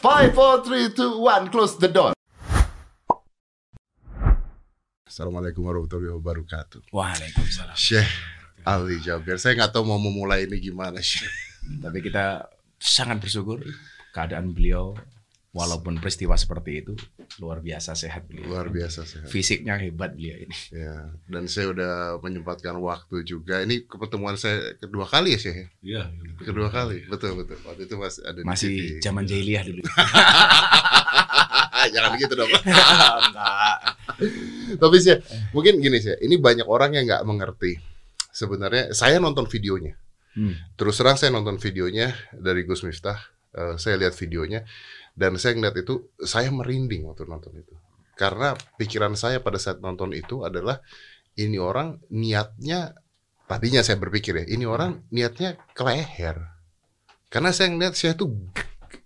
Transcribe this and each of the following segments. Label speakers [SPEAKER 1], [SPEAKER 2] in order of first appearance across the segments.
[SPEAKER 1] Five, four, three, two, one, close the door. Assalamualaikum warahmatullahi wabarakatuh.
[SPEAKER 2] Waalaikumsalam.
[SPEAKER 1] Syekh Ali Jabir, saya nggak tahu mau memulai ini gimana Syekh.
[SPEAKER 2] Tapi kita sangat bersyukur keadaan beliau walaupun peristiwa seperti itu luar biasa sehat beliau.
[SPEAKER 1] Luar biasa sehat.
[SPEAKER 2] Fisiknya hebat beliau ini.
[SPEAKER 1] Ya, dan saya udah menyempatkan waktu juga. Ini pertemuan saya kedua kali ya Syekh. ya?
[SPEAKER 3] Iya,
[SPEAKER 1] Kedua kali, betul betul. Waktu itu masih ada di
[SPEAKER 2] Masih
[SPEAKER 1] TV.
[SPEAKER 2] zaman jahiliyah dulu.
[SPEAKER 1] Jangan gitu dong.
[SPEAKER 2] Enggak.
[SPEAKER 1] Tapi sih, mungkin gini sih. Ini banyak orang yang nggak mengerti. Sebenarnya saya nonton videonya.
[SPEAKER 2] Hmm.
[SPEAKER 1] Terus terang saya nonton videonya dari Gus Miftah. Eh, saya lihat videonya dan saya ngeliat itu saya merinding waktu nonton itu. Karena pikiran saya pada saat nonton itu adalah ini orang niatnya tadinya saya berpikir ya, ini orang niatnya ke leher. Karena saya ngeliat saya tuh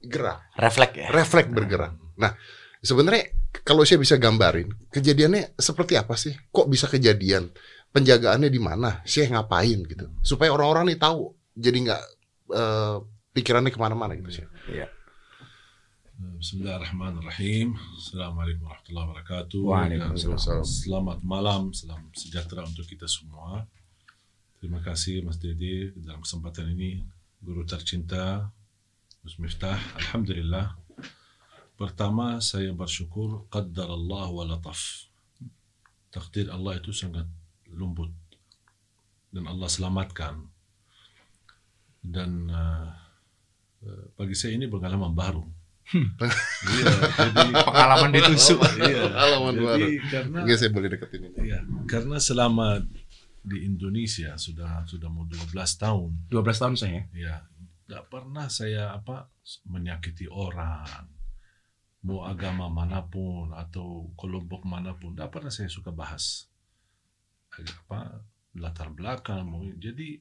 [SPEAKER 1] gerak,
[SPEAKER 2] Refleks ya.
[SPEAKER 1] refleks bergerak. Nah, sebenarnya kalau saya bisa gambarin, kejadiannya seperti apa sih? Kok bisa kejadian? Penjagaannya di mana? Saya ngapain gitu? Supaya orang-orang nih tahu, jadi nggak eh, pikirannya ke mana-mana gitu sih.
[SPEAKER 2] Iya.
[SPEAKER 3] Bismillahirrahmanirrahim. Assalamualaikum warahmatullahi wabarakatuh.
[SPEAKER 2] Waalaikumsalam.
[SPEAKER 3] Selamat malam, salam sejahtera untuk kita semua. Terima kasih Mas Dede dalam kesempatan ini, guru tercinta Gus Miftah. Alhamdulillah. Pertama saya bersyukur qaddar Allah wa lataf. Takdir Allah itu sangat lembut dan Allah selamatkan. Dan uh, bagi saya ini pengalaman baru. Iya, jadi
[SPEAKER 2] Pengalaman ditusuk.
[SPEAKER 3] Iya,
[SPEAKER 1] Pengalaman
[SPEAKER 3] jadi
[SPEAKER 1] baru.
[SPEAKER 3] karena
[SPEAKER 1] Nggak saya boleh deketin ini.
[SPEAKER 3] iya, karena selama di Indonesia sudah sudah mau 12 tahun,
[SPEAKER 2] 12 tahun saya.
[SPEAKER 3] ya nggak pernah saya apa menyakiti orang, mau agama mana pun atau kelompok mana pun, nggak pernah saya suka bahas Agak apa latar belakang. mau- Jadi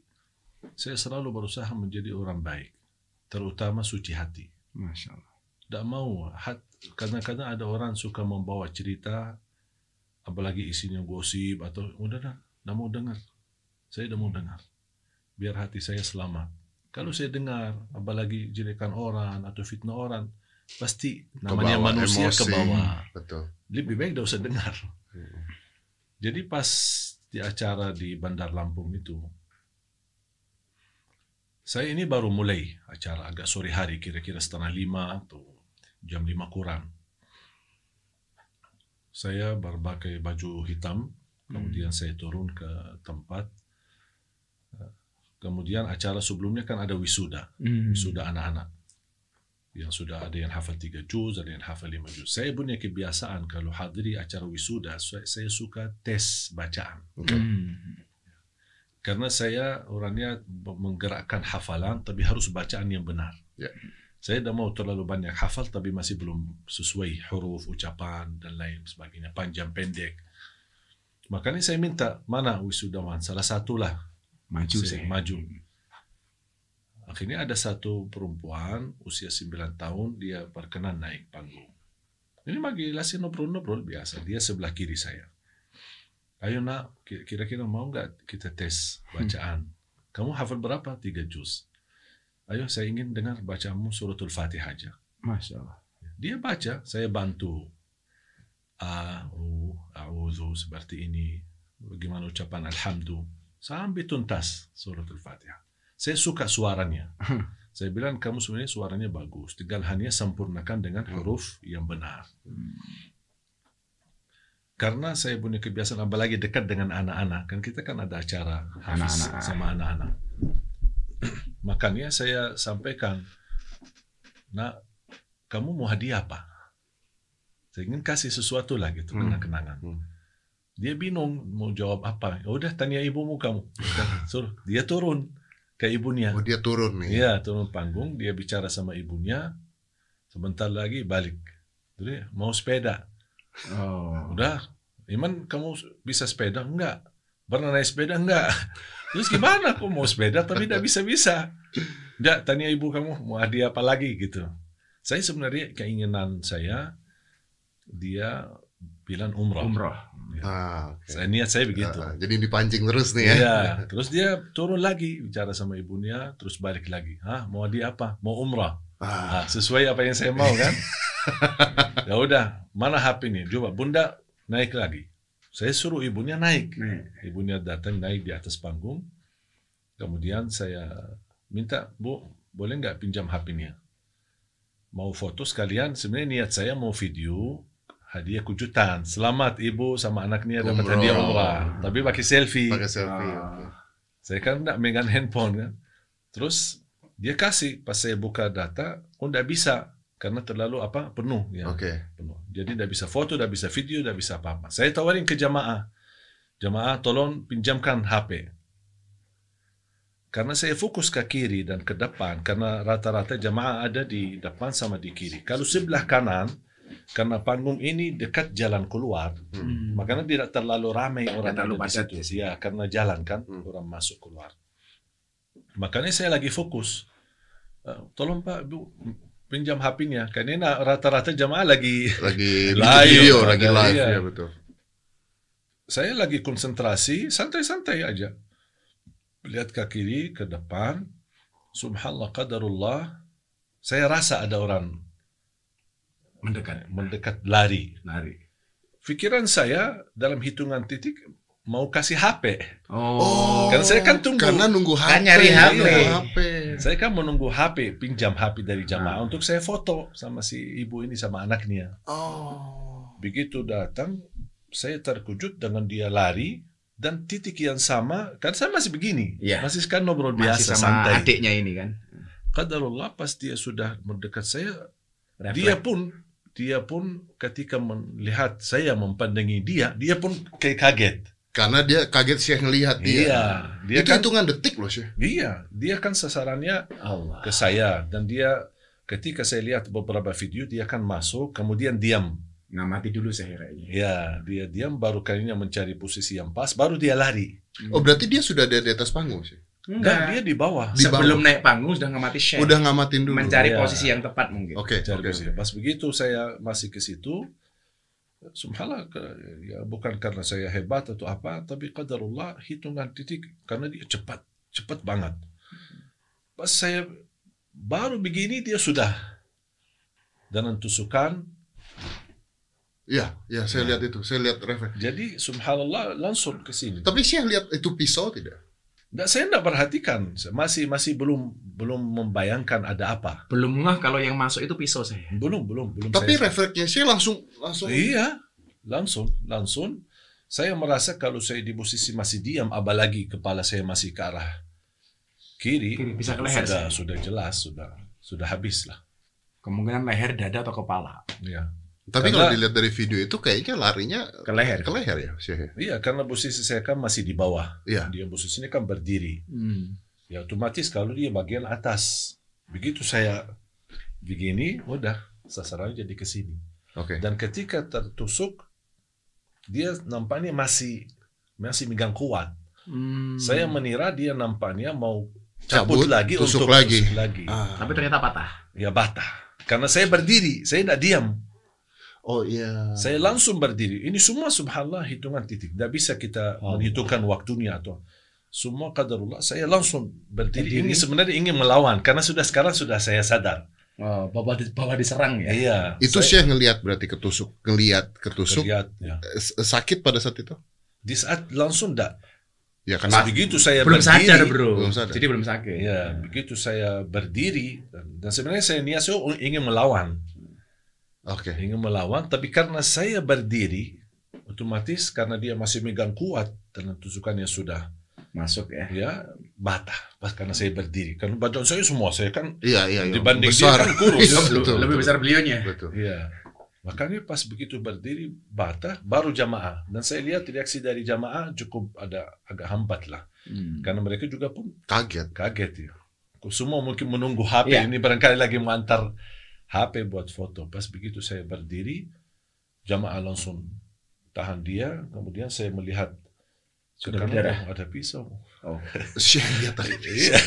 [SPEAKER 3] saya selalu berusaha menjadi orang baik, terutama suci hati.
[SPEAKER 2] Masya Allah.
[SPEAKER 3] Tidak mau. Kadang-kadang ada orang suka membawa cerita apalagi isinya gosip atau udah dah tidak mau dengar. Saya tidak mau dengar. Biar hati saya selamat. Kalau saya dengar apalagi jelekan orang atau fitnah orang pasti namanya
[SPEAKER 1] Kebawa
[SPEAKER 3] manusia
[SPEAKER 1] emosi.
[SPEAKER 3] ke bawah
[SPEAKER 1] Betul.
[SPEAKER 3] lebih baik tidak usah dengar. Jadi pas di acara di Bandar Lampung itu saya ini baru mulai acara agak sore hari kira-kira setengah lima atau jam lima kurang. Saya berpakai baju hitam, kemudian saya turun ke tempat. Kemudian acara sebelumnya kan ada wisuda,
[SPEAKER 2] Hmm.
[SPEAKER 3] wisuda anak-anak. Yang sudah ada yang hafal tiga juz, ada yang hafal lima juz. Saya punya kebiasaan kalau hadiri acara wisuda, saya, suka tes bacaan.
[SPEAKER 2] Hmm.
[SPEAKER 3] Karena saya orangnya menggerakkan hafalan, tapi harus bacaan yang benar.
[SPEAKER 1] Ya.
[SPEAKER 3] Saya tidak mau terlalu banyak hafal, tapi masih belum sesuai huruf, ucapan, dan lain sebagainya, panjang pendek. Makanya saya minta mana wisudawan, salah satulah
[SPEAKER 2] Maju
[SPEAKER 3] saya
[SPEAKER 2] saya.
[SPEAKER 3] maju. Akhirnya ada satu perempuan usia 9 tahun dia berkenan naik panggung. Ini magi lasi ngobrol-ngobrol biasa. Dia sebelah kiri saya. Ayo nak, ki- kira-kira mau nggak kita tes bacaan? Kamu hafal berapa? Tiga juz. Ayo saya ingin dengar bacaanmu suratul Fatihah aja.
[SPEAKER 2] Masya Allah.
[SPEAKER 3] Dia baca, saya bantu. A'u, a'udhu, seperti ini. Bagaimana ucapan alhamdulillah. Sampai tuntas suratul Fatihah. Saya suka suaranya. Saya bilang kamu sebenarnya suaranya bagus. Tinggal hanya sempurnakan dengan huruf yang benar. Karena saya punya kebiasaan apalagi dekat dengan anak-anak. Kan kita kan ada acara hafiz
[SPEAKER 2] Anak-anak.
[SPEAKER 3] sama anak-anak. Makanya saya sampaikan, nak kamu mau hadiah apa? Saya ingin kasih sesuatu lah gitu,
[SPEAKER 1] Hmm.
[SPEAKER 3] kenang-kenangan.
[SPEAKER 1] Hmm.
[SPEAKER 3] Dia bingung mau jawab apa. Ya udah tanya ibumu kamu. Suruh dia turun ke ibunya.
[SPEAKER 1] Oh dia turun nih.
[SPEAKER 3] Iya, turun panggung, dia bicara sama ibunya. Sebentar lagi balik. Jadi mau sepeda.
[SPEAKER 2] Oh.
[SPEAKER 3] Udah, Iman kamu bisa sepeda? Enggak. Pernah naik sepeda? Enggak. Terus gimana aku mau sepeda tapi tidak bisa-bisa? Enggak, tanya ibu kamu mau hadiah apa lagi gitu. Saya sebenarnya keinginan saya dia bilang umroh.
[SPEAKER 2] Umroh.
[SPEAKER 1] Ah, oke.
[SPEAKER 3] Saya niat saya begitu.
[SPEAKER 1] Ah, jadi dipancing terus nih ya.
[SPEAKER 3] Iya. Terus dia turun lagi bicara sama ibunya, terus balik lagi. Hah, mau hadiah apa? Mau umrah. Ah, sesuai apa yang saya mau kan? ya udah, mana HP-nya? Coba Bunda naik lagi. Saya suruh ibunya naik. Ibunya datang naik di atas panggung. Kemudian saya minta, Bu, boleh nggak pinjam HP-nya? Mau foto sekalian, sebenarnya niat saya mau video, hadiah kejutan. Selamat ibu sama anaknya dapat
[SPEAKER 1] Umroh.
[SPEAKER 3] hadiah umrah. Tapi pakai selfie.
[SPEAKER 1] Pakai selfie.
[SPEAKER 2] Ah.
[SPEAKER 3] Saya kan nggak megang handphone kan. Terus dia kasih pas saya buka data, oh nggak bisa karena terlalu apa penuh ya.
[SPEAKER 1] Oke.
[SPEAKER 3] Penuh. Jadi nggak bisa foto, nggak bisa video, nggak bisa apa-apa. Saya tawarin ke jamaah, jamaah tolong pinjamkan HP. Karena saya fokus ke kiri dan ke depan, karena rata-rata jamaah ada di depan sama di kiri. Kalau sebelah kanan, karena panggung ini dekat jalan keluar,
[SPEAKER 2] Hmm.
[SPEAKER 3] Makanya tidak terlalu ramai orang
[SPEAKER 2] terlalu
[SPEAKER 3] di situ. Ya, karena jalan kan
[SPEAKER 1] Hmm.
[SPEAKER 3] orang masuk keluar. Makanya saya lagi fokus. Eh, tolong Pak, Bu, pinjam HP-nya. Karena ini rata-rata jamaah lagi
[SPEAKER 1] Lagi
[SPEAKER 3] Live,
[SPEAKER 1] video, lagi live
[SPEAKER 3] iya.
[SPEAKER 1] ya betul.
[SPEAKER 3] saya lagi konsentrasi, santai-santai aja. Lihat ke kiri, ke depan. Subhanallah, qadarullah. Saya rasa ada orang
[SPEAKER 2] Mendekat.
[SPEAKER 3] mendekat lari.
[SPEAKER 2] Lari.
[SPEAKER 3] Pikiran saya dalam hitungan titik mau kasih HP.
[SPEAKER 2] Oh.
[SPEAKER 3] Karena saya kan tunggu.
[SPEAKER 1] Karena nunggu HP.
[SPEAKER 2] Kan nyari HP.
[SPEAKER 1] nunggu HP.
[SPEAKER 3] Saya kan menunggu HP, pinjam HP dari jamaah
[SPEAKER 2] Ah.
[SPEAKER 3] untuk saya foto sama si ibu ini sama anaknya.
[SPEAKER 1] Oh.
[SPEAKER 3] Begitu datang, saya terkejut dengan dia lari dan titik yang sama, kan saya masih begini,
[SPEAKER 2] Iya.
[SPEAKER 3] masih kan ngobrol
[SPEAKER 2] Masih
[SPEAKER 3] biasa
[SPEAKER 2] sama
[SPEAKER 3] santai.
[SPEAKER 2] adiknya ini kan.
[SPEAKER 3] Qadarullah pas dia sudah mendekat saya,
[SPEAKER 2] Refleks.
[SPEAKER 3] dia pun dia pun ketika melihat saya mempandangi dia, dia pun kayak kaget.
[SPEAKER 1] Karena dia kaget sih ngelihat dia.
[SPEAKER 3] Iya, dia
[SPEAKER 1] Itu
[SPEAKER 3] kan
[SPEAKER 1] hitungan detik loh sih.
[SPEAKER 3] Iya, dia kan sasarannya
[SPEAKER 2] Allah.
[SPEAKER 3] ke saya dan dia ketika saya lihat beberapa video dia kan masuk kemudian diam.
[SPEAKER 2] Ngamati dulu saya kayaknya.
[SPEAKER 3] Ya, dia diam baru kalinya mencari posisi yang pas baru dia lari.
[SPEAKER 1] Oh berarti dia sudah ada di atas panggung sih.
[SPEAKER 3] Dan dia di bawah.
[SPEAKER 1] Di
[SPEAKER 2] Sebelum
[SPEAKER 1] bawah.
[SPEAKER 2] naik panggung sudah ngamati share.
[SPEAKER 1] Udah ngamatin dulu.
[SPEAKER 2] mencari
[SPEAKER 3] Iya.
[SPEAKER 2] posisi yang tepat mungkin.
[SPEAKER 1] Oke,
[SPEAKER 3] Cari
[SPEAKER 1] oke.
[SPEAKER 3] posisi. Pas begitu saya masih ke situ Subhanallah, ya bukan karena saya hebat atau apa, tapi qadarullah hitungan titik karena dia cepat, cepat banget. Pas saya baru begini dia sudah dengan tusukan
[SPEAKER 1] Iya, iya saya lihat itu. Saya lihat refleks.
[SPEAKER 3] Jadi subhanallah langsung ke sini.
[SPEAKER 1] Tapi saya lihat itu pisau tidak?
[SPEAKER 3] Nggak, saya tidak perhatikan, masih masih belum belum membayangkan ada apa.
[SPEAKER 2] Belum ngeh kalau yang masuk itu pisau saya.
[SPEAKER 3] Belum belum belum.
[SPEAKER 1] Tapi
[SPEAKER 3] saya,
[SPEAKER 1] refleksnya saya langsung langsung.
[SPEAKER 3] iya langsung langsung. Saya merasa kalau saya di posisi masih diam, apalagi kepala saya masih ke arah kiri,
[SPEAKER 2] Kiri, bisa ke leher
[SPEAKER 3] sudah
[SPEAKER 2] saya.
[SPEAKER 3] sudah jelas sudah sudah habis lah.
[SPEAKER 2] Kemungkinan leher, dada atau kepala.
[SPEAKER 3] Ya.
[SPEAKER 1] Tapi
[SPEAKER 3] Karena-
[SPEAKER 1] kalau dilihat dari video itu kayaknya larinya
[SPEAKER 2] Ke leher.
[SPEAKER 1] ke leher ya, Syekh.
[SPEAKER 3] Iya, karena posisi saya kan masih di bawah.
[SPEAKER 1] Iya.
[SPEAKER 3] Dia posisinya kan berdiri.
[SPEAKER 2] Hmm.
[SPEAKER 3] Ya otomatis kalau dia bagian atas. Begitu saya begini, udah sasarannya jadi ke sini.
[SPEAKER 1] Oke.
[SPEAKER 3] Dan ketika tertusuk, dia nampaknya masih masih megang kuat.
[SPEAKER 2] Hmm.
[SPEAKER 3] Saya menira dia nampaknya mau cabut,
[SPEAKER 1] Cabut,
[SPEAKER 3] lagi
[SPEAKER 1] tusuk
[SPEAKER 3] untuk
[SPEAKER 1] lagi.
[SPEAKER 3] tusuk lagi.
[SPEAKER 1] Ah.
[SPEAKER 2] Tapi ternyata patah.
[SPEAKER 3] Ya batah. Karena saya berdiri, saya tidak diam.
[SPEAKER 1] Oh iya.
[SPEAKER 3] Saya langsung berdiri. Ini semua subhanallah hitungan titik. Tidak bisa kita
[SPEAKER 2] Oh.
[SPEAKER 3] menghitungkan waktunya atau semua qadarullah. Saya langsung berdiri.
[SPEAKER 2] Berdiri.
[SPEAKER 3] Ini sebenarnya ingin melawan karena sudah sekarang sudah saya sadar.
[SPEAKER 2] Oh, bawa, di, bawa diserang ya.
[SPEAKER 3] Iya.
[SPEAKER 1] itu
[SPEAKER 3] saya
[SPEAKER 1] Syekh ngelihat berarti ketusuk, ngelihat ketusuk
[SPEAKER 3] terlihat, ya.
[SPEAKER 1] eh, sakit pada saat itu?
[SPEAKER 3] Di saat langsung tidak.
[SPEAKER 1] Ya karena
[SPEAKER 3] begitu saya
[SPEAKER 2] belum
[SPEAKER 3] berdiri.
[SPEAKER 2] sadar bro.
[SPEAKER 1] Belum sadar.
[SPEAKER 2] Jadi belum sakit.
[SPEAKER 3] Ya, begitu saya berdiri dan, dan sebenarnya saya niat saya ingin melawan,
[SPEAKER 1] Oke.
[SPEAKER 3] ingin melawan, tapi karena saya berdiri, otomatis karena dia masih megang kuat dan tusukannya sudah
[SPEAKER 2] Masuk ya.
[SPEAKER 3] ya batah pas karena saya berdiri. Karena badan saya semua saya kan
[SPEAKER 1] Iya iya iya.
[SPEAKER 3] Dibanding dia
[SPEAKER 1] besar.
[SPEAKER 3] kan kurus.
[SPEAKER 1] Iya,
[SPEAKER 3] Betul,
[SPEAKER 1] betul,
[SPEAKER 2] Lebih besar beliaunya.
[SPEAKER 1] Betul.
[SPEAKER 3] Iya. Makanya pas begitu berdiri batah baru jamaah dan saya lihat reaksi dari jamaah cukup ada agak hambat lah
[SPEAKER 2] Hmm.
[SPEAKER 3] karena mereka juga pun
[SPEAKER 1] Kaget.
[SPEAKER 3] kaget ya. Semua mungkin menunggu HP
[SPEAKER 2] Iya.
[SPEAKER 3] ini barangkali lagi mengantar HP buat foto. Pas begitu saya berdiri jamaah langsung tahan dia kemudian saya melihat
[SPEAKER 2] Sudah berdarah.
[SPEAKER 3] ada pisau.
[SPEAKER 2] Oh.
[SPEAKER 1] Syekh lihat tadi.
[SPEAKER 3] Iya.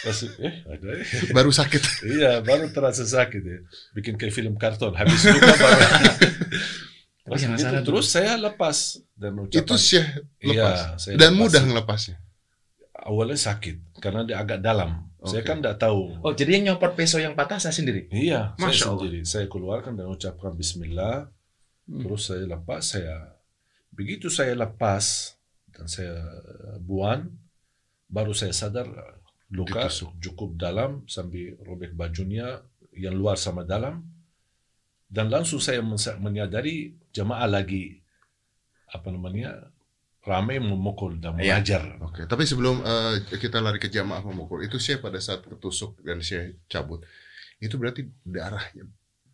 [SPEAKER 3] Pas, eh, ada ya.
[SPEAKER 1] Baru sakit.
[SPEAKER 3] Iya, baru terasa sakit ya. Bikin kayak film karton. Habis luka baru. Pas
[SPEAKER 2] salah
[SPEAKER 3] terus saya lepas dan ucapan.
[SPEAKER 1] Itu Syekh lepas.
[SPEAKER 3] Iya, saya
[SPEAKER 1] Dan
[SPEAKER 3] lepas.
[SPEAKER 1] mudah ngelepasnya.
[SPEAKER 3] Awalnya sakit karena dia agak dalam. Saya
[SPEAKER 1] Oke.
[SPEAKER 3] kan tidak tahu.
[SPEAKER 2] Oh, jadi yang nyopot peso yang patah saya sendiri.
[SPEAKER 3] Iya,
[SPEAKER 2] Masya
[SPEAKER 3] saya
[SPEAKER 2] Allah.
[SPEAKER 3] sendiri. Saya keluarkan dan ucapkan Bismillah.
[SPEAKER 2] Hmm.
[SPEAKER 3] Terus saya lepas. Saya begitu saya lepas dan saya buang, baru saya sadar luka
[SPEAKER 1] Ditusuk.
[SPEAKER 3] cukup dalam sambil robek bajunya yang luar sama dalam. Dan langsung saya menyadari jemaah lagi apa namanya ramai memukul dan
[SPEAKER 2] Iya.
[SPEAKER 3] mengajar.
[SPEAKER 1] Oke, tapi sebelum eh, kita lari ke jamaah memukul, itu saya pada saat ketusuk dan saya cabut, itu berarti darahnya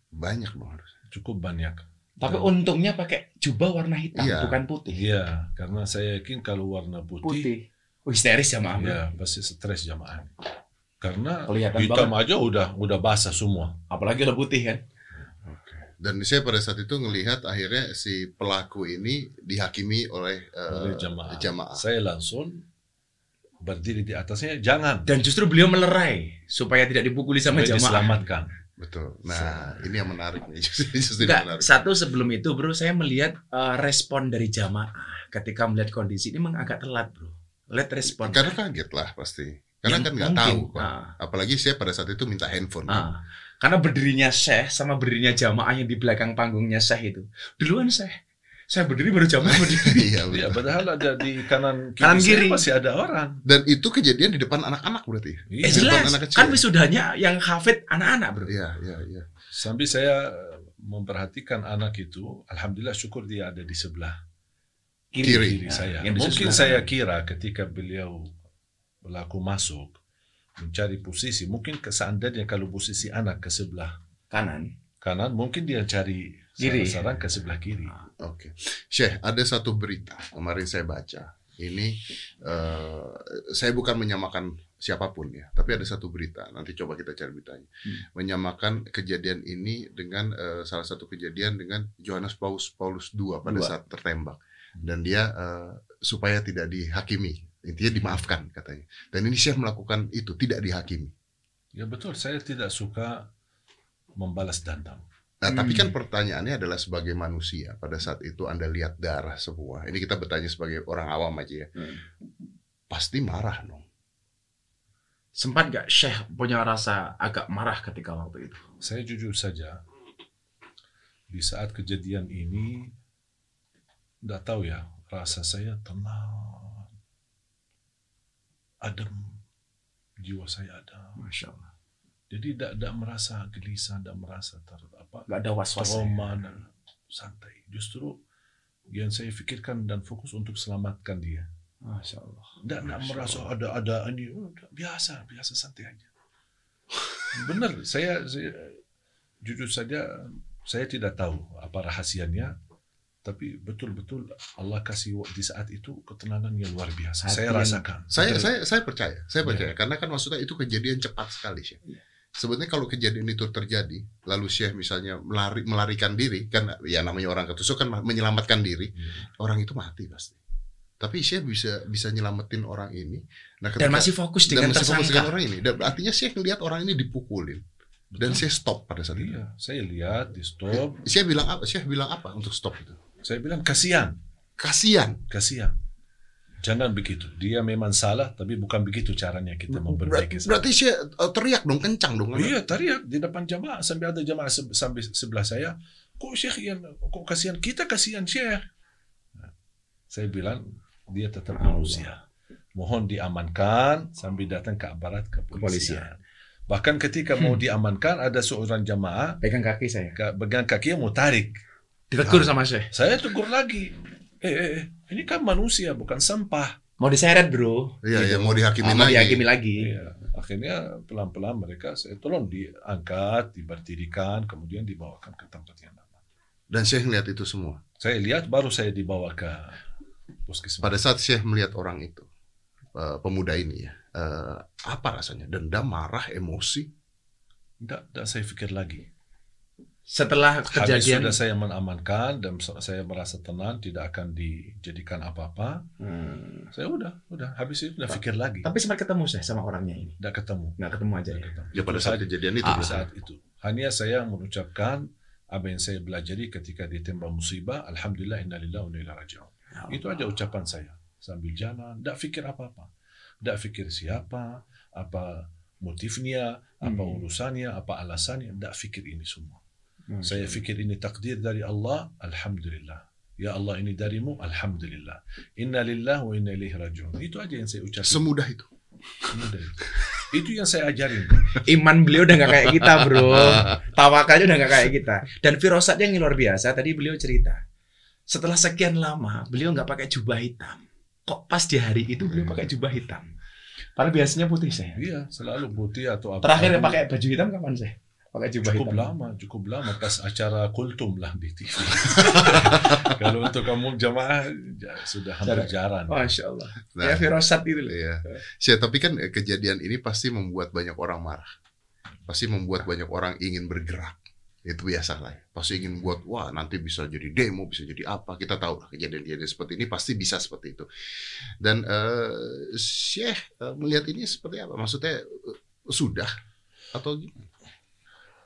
[SPEAKER 1] banyak dong harus.
[SPEAKER 3] Cukup banyak.
[SPEAKER 2] Tapi
[SPEAKER 3] Dan-
[SPEAKER 2] untungnya pakai jubah warna hitam,
[SPEAKER 1] Iya.
[SPEAKER 2] bukan putih.
[SPEAKER 3] Iya, karena saya yakin kalau warna putih,
[SPEAKER 2] Putih. Oh, histeris ya, Maaf.
[SPEAKER 3] ya pasti stres jamaah. Karena
[SPEAKER 2] Kelihatan
[SPEAKER 3] hitam aja udah udah basah semua.
[SPEAKER 2] Apalagi kalau putih kan.
[SPEAKER 1] Dan saya pada saat itu ngelihat akhirnya si pelaku ini dihakimi oleh, eh,
[SPEAKER 3] oleh jamaah.
[SPEAKER 1] jamaah.
[SPEAKER 3] Saya langsung berdiri di atasnya, jangan
[SPEAKER 2] Dan justru beliau melerai supaya tidak dipukuli sama
[SPEAKER 3] supaya
[SPEAKER 2] jamaah.
[SPEAKER 3] diselamatkan.
[SPEAKER 1] Betul. Nah, ini yang menarik nih. Justru, justru
[SPEAKER 2] Enggak,
[SPEAKER 1] menarik.
[SPEAKER 2] satu sebelum itu bro, saya melihat eh, respon dari jamaah ketika melihat kondisi ini memang agak telat bro. Lihat respon.
[SPEAKER 1] Karena kaget lah pasti. Karena
[SPEAKER 2] Yang
[SPEAKER 1] kan nggak tahu kan.
[SPEAKER 2] ah.
[SPEAKER 1] Apalagi saya pada saat itu minta handphone.
[SPEAKER 2] Ah. Karena berdirinya Syekh sama berdirinya jamaah yang di belakang panggungnya Syekh itu. Duluan Syekh. Saya berdiri baru jamaah berdiri.
[SPEAKER 1] Iya,
[SPEAKER 3] Ya,
[SPEAKER 1] betul.
[SPEAKER 3] padahal ada di kanan kiri,
[SPEAKER 2] Kanan
[SPEAKER 3] saya
[SPEAKER 2] kiri.
[SPEAKER 3] masih ada orang.
[SPEAKER 1] Dan itu kejadian di depan anak-anak berarti.
[SPEAKER 2] eh
[SPEAKER 3] Iya.
[SPEAKER 2] jelas,
[SPEAKER 1] anak kecil.
[SPEAKER 2] kan wisudanya yang hafid anak-anak bro.
[SPEAKER 1] Iya, iya, iya.
[SPEAKER 3] Sambil saya memperhatikan anak itu, alhamdulillah syukur dia ada di sebelah
[SPEAKER 1] Kiri.
[SPEAKER 3] kiri
[SPEAKER 2] Nah,
[SPEAKER 3] saya.
[SPEAKER 2] yang
[SPEAKER 3] Mungkin
[SPEAKER 2] sebelah
[SPEAKER 3] saya kira ketika beliau pelaku masuk mencari posisi, mungkin seandainya kalau posisi anak ke sebelah
[SPEAKER 2] Kanan.
[SPEAKER 3] kanan, mungkin dia cari
[SPEAKER 2] Kiri.
[SPEAKER 3] sarang ke sebelah kiri.
[SPEAKER 1] Oke. Syekh, ada satu berita kemarin saya baca. Ini eh, saya bukan menyamakan siapa pun ya, tapi ada satu berita. Nanti coba kita cari beritanya.
[SPEAKER 2] Hmm.
[SPEAKER 1] Menyamakan kejadian ini dengan eh, salah satu kejadian dengan Johannes Paulus Paulus II pada
[SPEAKER 2] Dua.
[SPEAKER 1] saat tertembak. Dan dia eh, supaya tidak dihakimi, intinya dimaafkan katanya. Dan ini Syekh melakukan itu, tidak dihakimi.
[SPEAKER 3] Ya betul, saya tidak suka membalas dendam.
[SPEAKER 1] Nah, tapi kan
[SPEAKER 2] Hmm.
[SPEAKER 1] pertanyaannya adalah sebagai manusia pada saat itu Anda lihat darah semua. Ini kita bertanya sebagai orang awam aja ya.
[SPEAKER 2] Hmm.
[SPEAKER 1] Pasti marah dong.
[SPEAKER 2] Sempat gak Syekh punya rasa agak marah ketika waktu itu?
[SPEAKER 3] Saya jujur saja, di saat kejadian ini, tidak tahu ya, rasa saya tenang, adem, jiwa saya adem.
[SPEAKER 2] Masya Allah.
[SPEAKER 3] Jadi tidak tidak merasa gelisah, tidak merasa ter apa
[SPEAKER 2] Gak ada was-was.
[SPEAKER 3] trauma dan santai. Justru yang saya pikirkan dan fokus untuk selamatkan dia.
[SPEAKER 2] Masya Allah.
[SPEAKER 3] Tidak tidak merasa
[SPEAKER 1] Allah.
[SPEAKER 3] ada ada ini oh, biasa biasa santai aja. Benar, saya, saya jujur saja saya tidak tahu apa rahasianya, tapi betul-betul Allah kasih di saat itu ketenangan yang luar biasa.
[SPEAKER 2] Hati
[SPEAKER 3] saya
[SPEAKER 2] yang-
[SPEAKER 3] rasakan.
[SPEAKER 1] Saya
[SPEAKER 2] Betul.
[SPEAKER 1] saya saya percaya, saya
[SPEAKER 3] Iya.
[SPEAKER 1] percaya karena kan maksudnya itu kejadian cepat sekali sih.
[SPEAKER 2] Iya.
[SPEAKER 1] Sebenarnya kalau kejadian itu terjadi, lalu Syekh misalnya melari, melarikan diri, kan ya namanya orang ketusuk kan menyelamatkan diri,
[SPEAKER 3] Iya.
[SPEAKER 1] orang itu mati pasti. Tapi Syekh bisa bisa nyelamatin orang ini. Nah,
[SPEAKER 2] Dan masih fokus
[SPEAKER 1] dan
[SPEAKER 2] dengan
[SPEAKER 1] masih fokus dengan
[SPEAKER 2] tersangka.
[SPEAKER 1] orang ini. Dan artinya Syekh ngelihat orang ini dipukulin dan
[SPEAKER 3] Betul.
[SPEAKER 1] Syekh stop pada saat itu.
[SPEAKER 3] Iya, saya lihat di stop,
[SPEAKER 1] Syekh bilang apa? Syekh bilang apa untuk stop itu?
[SPEAKER 3] Saya bilang kasihan,
[SPEAKER 1] Kasihan.
[SPEAKER 3] kasihan. Jangan begitu. Dia memang salah, tapi bukan begitu caranya kita memperbaiki.
[SPEAKER 1] Berarti, berarti Syekh eh, teriak dong kencang dong.
[SPEAKER 3] Iya, teriak di depan jamaah sampai ada jamaah se- sampai sebelah saya. Kok Syekh yang kok kasihan kita kasihan Syekh. Nah, saya bilang dia tetap manusia. Mohon diamankan sambil datang ke aparat kepolisian. Bahkan ketika mau diamankan ada seorang jamaah
[SPEAKER 2] Pegang kaki saya.
[SPEAKER 3] pegang kaki mau tarik.
[SPEAKER 2] Ditegur sama Syekh.
[SPEAKER 3] Saya tegur lagi. Eh, eh, eh, ini kan manusia bukan sampah.
[SPEAKER 2] Mau diseret bro.
[SPEAKER 1] Iya,
[SPEAKER 2] Gitu.
[SPEAKER 1] iya, mau dihakimi
[SPEAKER 2] Ah, mau
[SPEAKER 1] lagi.
[SPEAKER 2] dihakimi lagi.
[SPEAKER 3] Iya. Akhirnya pelan-pelan mereka saya tolong diangkat, diberdirikan, kemudian dibawakan ke tempat yang aman.
[SPEAKER 1] Dan Syekh ngeliat itu semua.
[SPEAKER 3] Saya lihat baru saya dibawa ke puskesmas.
[SPEAKER 1] Pada saat Syekh melihat orang itu, eh, pemuda ini ya, eh, apa rasanya? Dendam, marah, emosi.
[SPEAKER 3] Tidak, tidak saya pikir lagi.
[SPEAKER 2] Setelah
[SPEAKER 3] Habis
[SPEAKER 2] kejadian
[SPEAKER 3] sudah saya mengamankan dan saya merasa tenang, tidak akan dijadikan apa-apa.
[SPEAKER 2] Hmm.
[SPEAKER 3] Saya udah, udah habis itu udah pikir lagi.
[SPEAKER 2] Tapi sempat ketemu saya sama orangnya ini.
[SPEAKER 3] Tidak ketemu.
[SPEAKER 2] Nggak ketemu aja
[SPEAKER 3] Tidak
[SPEAKER 2] ya.
[SPEAKER 3] ketemu.
[SPEAKER 1] Ya pada saat kejadian itu.
[SPEAKER 2] Ah,
[SPEAKER 3] saat itu. Hanya saya mengucapkan apa yang saya pelajari ketika ditembak musibah, Alhamdulillah innalillahi wa inna ilaihi raji'un. Itu aja ucapan saya. Sambil jalan, tidak pikir apa-apa. Tidak pikir siapa, apa motifnya, apa
[SPEAKER 2] Hmm.
[SPEAKER 3] urusannya, apa alasannya, tidak fikir ini semua. Saya fikir ini takdir dari Allah, Alhamdulillah. Ya Allah ini darimu, Alhamdulillah. Inna lillah wa inna ilaihi rajiun. Itu aja yang saya ucapkan.
[SPEAKER 1] Semudah itu.
[SPEAKER 3] Semudah itu. Itu yang saya ajarin.
[SPEAKER 2] Iman beliau udah nggak kayak kita, bro. Tawakalnya udah nggak kayak kita. Dan firasatnya yang luar biasa. Tadi beliau cerita. Setelah sekian lama, beliau nggak pakai jubah hitam. Kok pas di hari itu beliau pakai jubah hitam? Padahal biasanya putih saya.
[SPEAKER 3] Iya, selalu putih atau apa.
[SPEAKER 2] Terakhir yang pakai baju hitam kapan saya? Pakai jubah
[SPEAKER 3] cukup
[SPEAKER 2] hitam.
[SPEAKER 3] lama, cukup lama pas acara kultum lah di TV. Kalau untuk kamu jamaah ya, sudah hampir jarang.
[SPEAKER 2] Masya Allah.
[SPEAKER 1] Nah,
[SPEAKER 2] ya firasat itu loh.
[SPEAKER 1] Iya. Sih, tapi kan eh, kejadian ini pasti membuat banyak orang marah. Pasti membuat banyak orang ingin bergerak. Itu biasa lah. ya. Pasti ingin buat, wah nanti bisa jadi demo, bisa jadi apa. Kita tahu lah kejadian-kejadian seperti ini pasti bisa seperti itu. Dan eh Syekh eh, melihat ini seperti apa? Maksudnya eh, sudah atau gimana?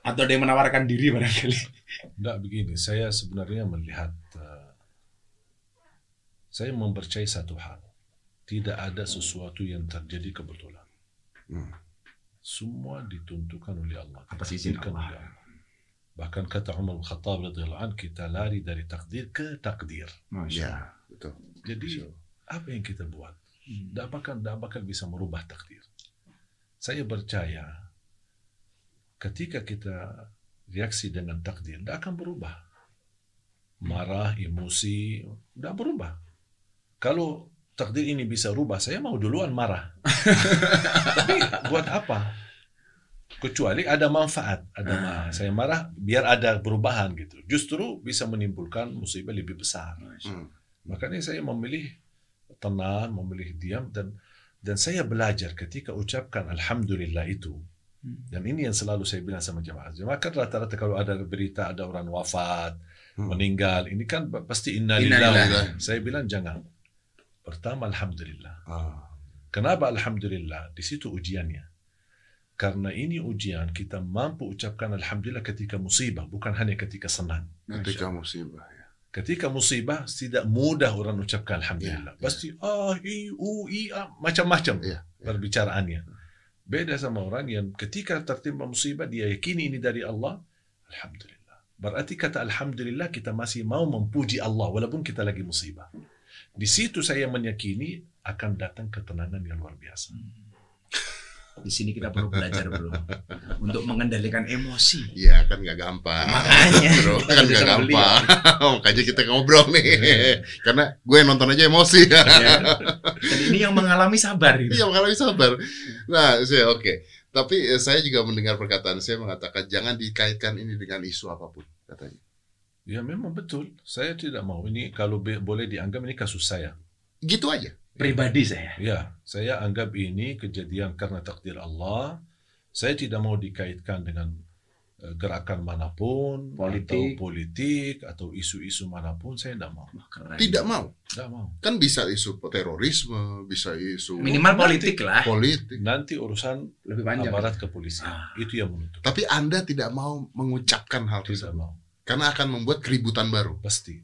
[SPEAKER 2] Atau dia menawarkan diri barangkali.
[SPEAKER 3] Tidak begini, saya sebenarnya melihat uh, saya mempercayai satu hal. Tidak ada sesuatu yang terjadi kebetulan.
[SPEAKER 1] Hmm.
[SPEAKER 3] Semua ditentukan oleh Allah.
[SPEAKER 2] Izin
[SPEAKER 3] ditakdirkan
[SPEAKER 2] Allah.
[SPEAKER 3] oleh Allah. Bahkan kata Umar bin Khattab radhiyallahu anhu, kita lari dari takdir ke takdir.
[SPEAKER 2] Masya
[SPEAKER 1] Ya, betul.
[SPEAKER 3] Jadi apa yang kita buat?
[SPEAKER 2] Hmm.
[SPEAKER 3] Tidak bakal, tidak bakal bisa merubah takdir. Saya percaya ketika kita reaksi dengan takdir, tidak akan berubah. Marah, emosi, tidak berubah. Kalau takdir ini bisa rubah, saya mau duluan marah. Tapi buat apa? Kecuali ada manfaat, ada ma- saya marah biar ada perubahan gitu. Justru bisa menimbulkan musibah lebih besar.
[SPEAKER 1] Hmm.
[SPEAKER 3] Makanya saya memilih tenang, memilih diam dan dan saya belajar ketika ucapkan alhamdulillah itu. Dan ini yang selalu saya bilang sama jemaah. Jemaah kan rata-rata kalau ada berita ada orang wafat,
[SPEAKER 1] Hmm.
[SPEAKER 3] meninggal, ini kan pasti
[SPEAKER 2] Innalillahi.
[SPEAKER 3] innalillahi. Saya bilang jangan. Pertama alhamdulillah.
[SPEAKER 1] Ah,
[SPEAKER 3] Kenapa alhamdulillah? Di situ ujiannya. Karena ini ujian kita mampu ucapkan alhamdulillah ketika musibah, bukan hanya ketika senang.
[SPEAKER 1] ketika musibah ya.
[SPEAKER 3] Ketika musibah tidak mudah orang ucapkan alhamdulillah.
[SPEAKER 1] Ya, ya.
[SPEAKER 3] Pasti ah i u i a macam-macam
[SPEAKER 1] Iya,
[SPEAKER 3] perbicaraannya. Beda sama orang yang ketika tertimpa musibah dia yakini ini dari Allah, alhamdulillah. Berarti kata alhamdulillah kita masih mau memuji Allah walaupun kita lagi musibah. Di situ saya meyakini akan datang ketenangan yang luar biasa.
[SPEAKER 2] Di sini kita perlu belajar bro untuk mengendalikan emosi.
[SPEAKER 1] Iya kan nggak gampang.
[SPEAKER 2] Makanya
[SPEAKER 1] Bro,
[SPEAKER 2] kita
[SPEAKER 1] kan nggak gampang. Makanya kita ngobrol nih. Karena gue nonton aja emosi.
[SPEAKER 2] Ya. Dan ini yang mengalami sabar ini.
[SPEAKER 1] Iya mengalami sabar. Nah, saya oke. Tapi eh, saya juga mendengar perkataan saya mengatakan jangan dikaitkan ini dengan isu apa pun katanya.
[SPEAKER 3] Ya memang betul. Saya tidak mau ini kalau boleh dianggap ini kasus saya.
[SPEAKER 1] Gitu aja.
[SPEAKER 2] Pribadi saya.
[SPEAKER 3] Ya, saya anggap ini kejadian karena takdir Allah. Saya tidak mau dikaitkan dengan eh, gerakan mana pun,
[SPEAKER 2] Politik.
[SPEAKER 3] atau politik, atau isu-isu mana pun. Saya tidak mau.
[SPEAKER 2] Keren.
[SPEAKER 1] Tidak mau.
[SPEAKER 3] Tidak mau.
[SPEAKER 1] Kan bisa isu terorisme, bisa isu
[SPEAKER 2] Minimal
[SPEAKER 3] Nanti-
[SPEAKER 2] politik lah.
[SPEAKER 1] politik.
[SPEAKER 3] Nanti urusan
[SPEAKER 2] Lebih panjang.
[SPEAKER 3] aparat kepolisian.
[SPEAKER 2] Ah.
[SPEAKER 3] Itu yang menutup.
[SPEAKER 1] Tapi Anda tidak mau mengucapkan hal
[SPEAKER 3] Tidak
[SPEAKER 1] tersebut.
[SPEAKER 3] mau.
[SPEAKER 1] Karena akan membuat keributan baru.
[SPEAKER 3] Pasti.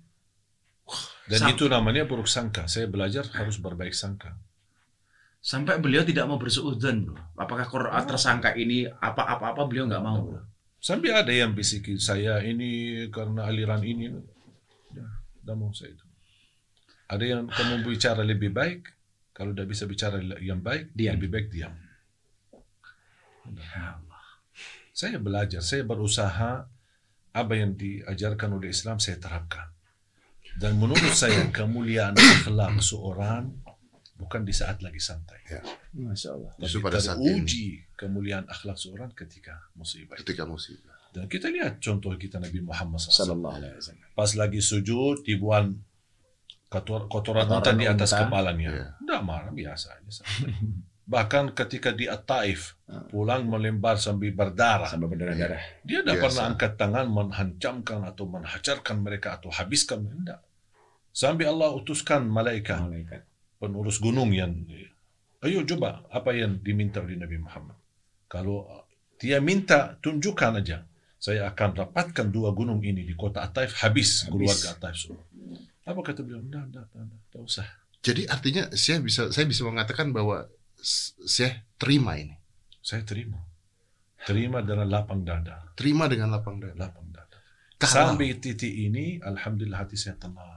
[SPEAKER 3] Dan itu namanya buruk sangka. Saya belajar harus berbaik sangka.
[SPEAKER 2] Sampai beliau tidak mau bersuudzon bro. Apakah Quran tersangka ini apa-apa-apa beliau nggak mau bro.
[SPEAKER 3] Sampai ada yang bisikin saya ini karena aliran ini. Ya, tidak mau saya itu. Ada yang kamu bicara lebih baik. Kalau tidak bisa bicara yang baik,
[SPEAKER 2] Diam.
[SPEAKER 3] lebih baik diam.
[SPEAKER 2] Ya Allah.
[SPEAKER 3] Saya belajar, saya berusaha apa yang diajarkan oleh Islam saya terapkan. Dan menurut saya kemuliaan akhlak seorang bukan di saat lagi santai.
[SPEAKER 2] Masya Allah.
[SPEAKER 1] Justru pada saat ini.
[SPEAKER 3] teruji kemuliaan akhlak seorang ketika musibah.
[SPEAKER 1] Ketika musibah.
[SPEAKER 3] Dan kita lihat contoh kita Nabi Muhammad SAW.
[SPEAKER 2] Sallallahu alaihi wasallam.
[SPEAKER 3] Pas lagi sujud, dibuang kotor, kotoran
[SPEAKER 2] Kotoran
[SPEAKER 3] unta di atas
[SPEAKER 2] unta.
[SPEAKER 3] kepalanya. Tidak marah, biasa aja. Bahkan ketika di At-Taif,
[SPEAKER 2] Ah.
[SPEAKER 3] pulang melembar sambil berdarah.
[SPEAKER 2] Sampai berdarah-darah.
[SPEAKER 3] Dia tidak pernah angkat tangan menhancamkan atau menghajarkan mereka atau habiskan. Tidak. Sampai Allah utuskan malaikat
[SPEAKER 2] Malaikat.
[SPEAKER 3] penurus gunung yang ayo coba apa yang diminta oleh Nabi Muhammad. Kalau dia minta tunjukkan aja. Saya akan rapatkan dua gunung ini di kota At-Taif habis,
[SPEAKER 2] Habis.
[SPEAKER 3] keluarga At-Taif semua. Apa kata beliau? Tidak, tidak, tidak, tidak usah.
[SPEAKER 1] Jadi artinya saya bisa saya bisa mengatakan bahwa saya terima ini.
[SPEAKER 3] Saya terima. Terima dengan lapang dada.
[SPEAKER 1] Terima dengan lapang dada.
[SPEAKER 3] Lapang dada.
[SPEAKER 1] Kalau-
[SPEAKER 3] Sampai titik ini, alhamdulillah hati saya tenang.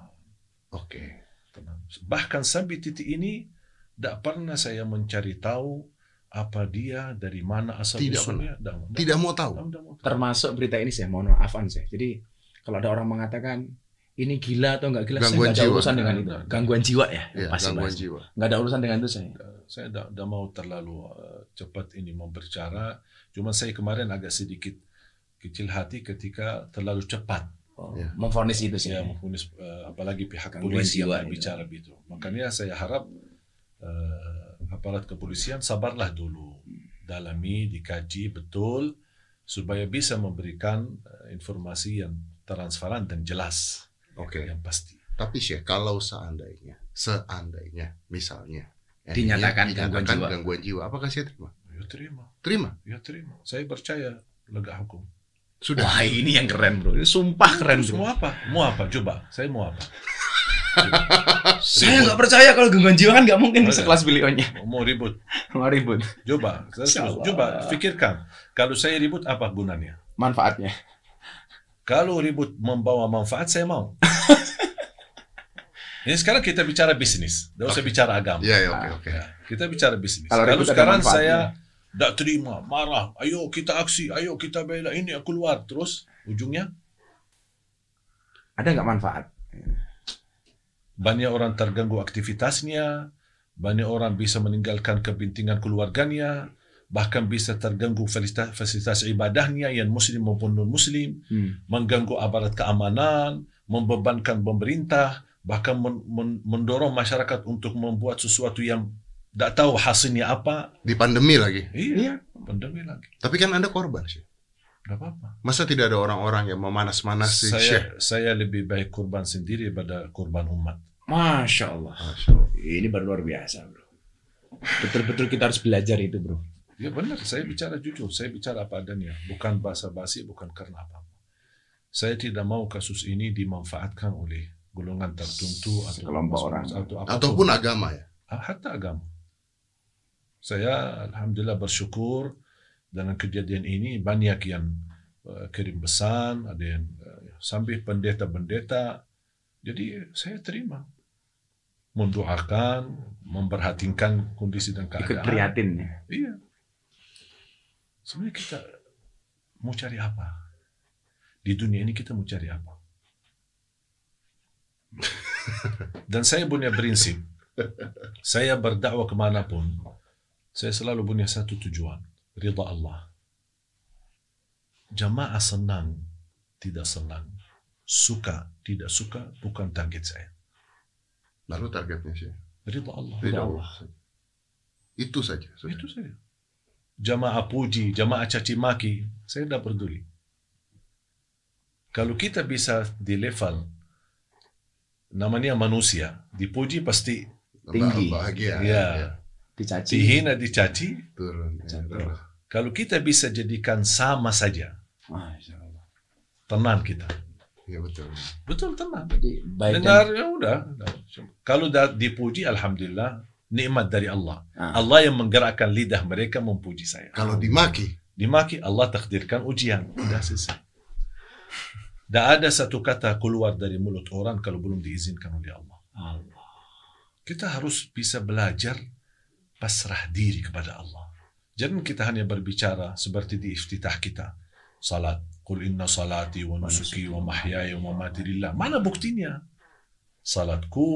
[SPEAKER 1] Oke.
[SPEAKER 3] tenang. Bahkan sampai titik ini, tidak pernah saya mencari tahu apa dia, dari mana asal
[SPEAKER 1] Tidak
[SPEAKER 3] usulnya. Tidak,
[SPEAKER 1] Tidak mau tahu.
[SPEAKER 3] tidak mau tahu.
[SPEAKER 2] Termasuk berita ini saya mohon maaf saya. Jadi kalau ada orang mengatakan ini gila atau enggak gila, saya
[SPEAKER 1] Gangguan
[SPEAKER 2] nggak ada
[SPEAKER 1] jiwa.
[SPEAKER 2] urusan dengan itu. Gangguan jiwa ya,
[SPEAKER 1] Ya,
[SPEAKER 2] pasti
[SPEAKER 1] gangguan
[SPEAKER 2] pasti.
[SPEAKER 1] jiwa.
[SPEAKER 2] Nggak ada urusan dengan itu saya.
[SPEAKER 3] saya tidak tidak mau terlalu uh, cepat ini memberbicara. Cuma saya kemarin agak sedikit kecil hati ketika terlalu cepat
[SPEAKER 2] Oh,
[SPEAKER 1] Ya.
[SPEAKER 2] Memfonis itu sih.
[SPEAKER 3] saya memfonis uh, apalagi pihak
[SPEAKER 2] Gangguan
[SPEAKER 3] polisi yang
[SPEAKER 2] itu.
[SPEAKER 3] bicara begitu. Makanya saya harap uh, aparat kepolisian sabarlah dulu, dalami, dikaji betul supaya bisa memberikan uh, informasi yang transparan dan jelas
[SPEAKER 1] Oke.
[SPEAKER 3] yang pasti.
[SPEAKER 1] Tapi Syekh, kalau seandainya, seandainya, misalnya
[SPEAKER 2] Dinyatakan gangguan
[SPEAKER 1] dinyatakan
[SPEAKER 2] jiwa.
[SPEAKER 1] gangguan jiwa, apakah saya terima?
[SPEAKER 3] Ya terima,
[SPEAKER 1] Terima.
[SPEAKER 3] ya terima. Saya percaya lega hukum.
[SPEAKER 1] Sudah.
[SPEAKER 2] Wah ini yang keren bro. Ini sumpah keren
[SPEAKER 3] Terus
[SPEAKER 2] bro.
[SPEAKER 3] mau apa? Mau apa? Coba, saya mau apa?
[SPEAKER 2] Saya nggak percaya kalau gangguan jiwa kan nggak mungkin
[SPEAKER 3] Ada.
[SPEAKER 2] sekelas beliaunya.
[SPEAKER 3] Mau ribut?
[SPEAKER 2] Mau ribut.
[SPEAKER 3] Coba, coba pikirkan. Kalau saya ribut apa gunanya?
[SPEAKER 2] Manfaatnya.
[SPEAKER 3] Kalau ribut membawa manfaat, saya mau. Ini sekarang kita bicara bisnis, tidak usah bicara agama.
[SPEAKER 1] Ya, ya, oke, oke.
[SPEAKER 3] Ya, kita bicara bisnis.
[SPEAKER 2] Kalau
[SPEAKER 3] Kalau, sekarang saya tidak terima, marah, ayo kita aksi, ayo kita bela ini aku keluar, terus ujungnya
[SPEAKER 2] Ada nggak manfaat?
[SPEAKER 3] banyak orang terganggu aktivitasnya, banyak orang bisa meninggalkan kepentingan keluarganya, bahkan bisa terganggu fasilitas, fasilitas ibadahnya yang muslim maupun non muslim,
[SPEAKER 2] Hmm.
[SPEAKER 3] mengganggu aparat keamanan, membebankan pemerintah, bahkan men- men- mendorong masyarakat untuk membuat sesuatu yang tidak tahu hasilnya apa.
[SPEAKER 1] Di pandemi lagi.
[SPEAKER 3] Iya, pandemi lagi.
[SPEAKER 1] Tapi kan Anda korban sih.
[SPEAKER 3] Tidak apa-apa.
[SPEAKER 1] Masa tidak ada orang-orang yang memanas-manasi Syekh?
[SPEAKER 3] Saya, saya lebih baik korban sendiri pada korban umat.
[SPEAKER 2] Masya Allah.
[SPEAKER 1] Masya Allah.
[SPEAKER 2] Ini baru luar biasa bro. Betul-betul kita harus belajar itu bro.
[SPEAKER 3] Ya benar, saya bicara jujur, saya bicara apa adanya, bukan basa-basi, bukan karena apa. Saya tidak mau kasus ini dimanfaatkan oleh golongan tertentu atau
[SPEAKER 2] Sekelompok orang.
[SPEAKER 3] atau apa pun.
[SPEAKER 1] Ataupun agama ya.
[SPEAKER 3] hatta agama. Saya alhamdulillah bersyukur dengan kejadian ini banyak yang uh, kirim pesan, ada yang uh, sampai pendeta-pendeta. Jadi saya terima mendoakan, memperhatikan kondisi dan
[SPEAKER 2] Ikut
[SPEAKER 3] keadaan.
[SPEAKER 2] prihatin ya.
[SPEAKER 3] Iya. Sebenarnya kita mau cari apa? Di dunia ini kita mau cari apa? Dan saya punya prinsip. Saya berdakwah ke mana pun, saya selalu punya satu tujuan. Ridha Allah. Jamaah senang, tidak senang. Suka, tidak suka, bukan target saya.
[SPEAKER 1] Lalu targetnya Syekh.
[SPEAKER 3] Ridha Allah.
[SPEAKER 1] Ridha Allah. Itu saja. sudah.
[SPEAKER 3] Itu saja. Jamaah puji, jamaah caci maki, saya tidak peduli. Kalau kita bisa di level namanya manusia, dipuji pasti
[SPEAKER 2] Tinggi.
[SPEAKER 1] Bahagia.
[SPEAKER 3] Ya.
[SPEAKER 2] Dicaci.
[SPEAKER 3] dihina dicaci.
[SPEAKER 1] Turun. Ya.
[SPEAKER 3] Kalau kita bisa jadikan sama saja, tenang kita.
[SPEAKER 1] Ya betul.
[SPEAKER 3] Betul tenang.
[SPEAKER 2] Jadi baik
[SPEAKER 3] Dengar
[SPEAKER 2] dan
[SPEAKER 3] ya udah. Kalau dah dipuji, alhamdulillah nikmat dari Allah.
[SPEAKER 2] Ah.
[SPEAKER 3] Allah yang menggerakkan lidah mereka memuji saya.
[SPEAKER 1] Kalau dimaki,
[SPEAKER 3] Dimaki Allah takdirkan ujian. Sudah selesai. Tidak ada satu kata keluar dari mulut orang kalau belum diizinkan oleh Allah.
[SPEAKER 2] Allah.
[SPEAKER 3] Kita harus bisa belajar pasrah diri kepada Allah. Jangan kita hanya berbicara seperti di iftitah kita. Salat. Qul inna salati wa nusuki wa mahyaya wa mamati lillah. Mana buktinya? Salatku,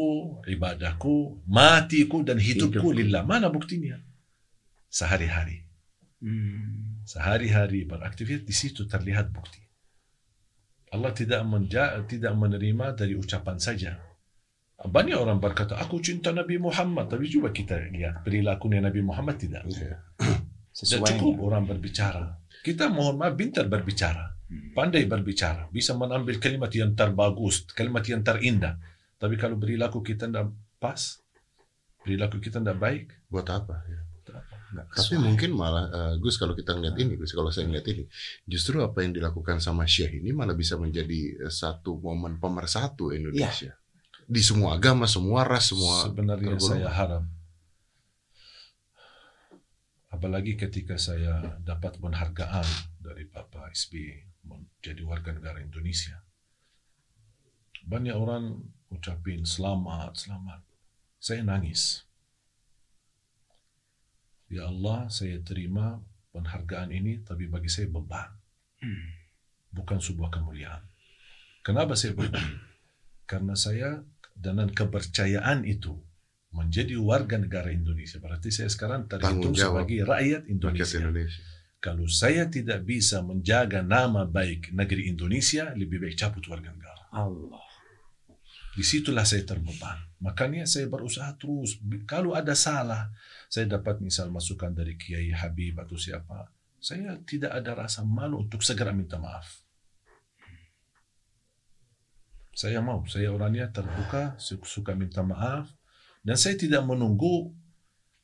[SPEAKER 3] ibadahku, matiku dan hidupku
[SPEAKER 2] Hidupku.
[SPEAKER 3] lillah. Mana buktinya? Sehari-hari.
[SPEAKER 2] Hmm.
[SPEAKER 3] sehari-hari beraktivitas di situ terlihat bukti. Allah tidak menja tidak menerima dari ucapan saja. Banyak orang berkata, aku cinta Nabi Muhammad. Tapi coba kita lihat perilakunya Nabi Muhammad tidak.
[SPEAKER 1] ya.
[SPEAKER 3] Tidak
[SPEAKER 2] Sesuai.
[SPEAKER 3] cukup orang berbicara. Kita mohon maaf pintar berbicara. Pandai berbicara. Bisa mengambil kalimat yang terbagus, kalimat yang terindah. Tapi kalau perilaku kita tidak pas, perilaku kita tidak baik,
[SPEAKER 1] buat apa? Ya.
[SPEAKER 3] nggak
[SPEAKER 1] Tapi mungkin malah eh, Gus kalau kita ngeliat ini, Gus kalau saya ngeliat ini, justru apa yang dilakukan sama Syekh ini malah bisa menjadi eh, satu momen pemersatu Indonesia. Di semua agama, semua ras, semua
[SPEAKER 3] sebenarnya
[SPEAKER 1] tergolong.
[SPEAKER 3] saya harap apalagi ketika saya dapat penghargaan dari Bapak SBY menjadi warga negara Indonesia. Banyak orang ucapin selamat, selamat. Saya nangis. Ya Allah, saya terima penghargaan ini, tapi bagi saya beban. Bukan sebuah kemuliaan. Kenapa saya beban? Karena saya dengan kepercayaan itu menjadi warga negara Indonesia. Berarti saya sekarang terhitung sebagai rakyat
[SPEAKER 1] Rakyat
[SPEAKER 3] Indonesia.
[SPEAKER 1] Indonesia.
[SPEAKER 3] Kalau saya tidak bisa menjaga nama baik negeri Indonesia, lebih baik cabut warga negara.
[SPEAKER 2] Allah.
[SPEAKER 3] Di situlah saya terbeban. Makanya saya berusaha terus. Kalau ada salah, saya dapat misal masukan dari Kiai Habib atau siapa, saya tidak ada rasa malu untuk segera minta maaf. Saya mau, saya orangnya terbuka, su- suka minta maaf, dan saya tidak menunggu,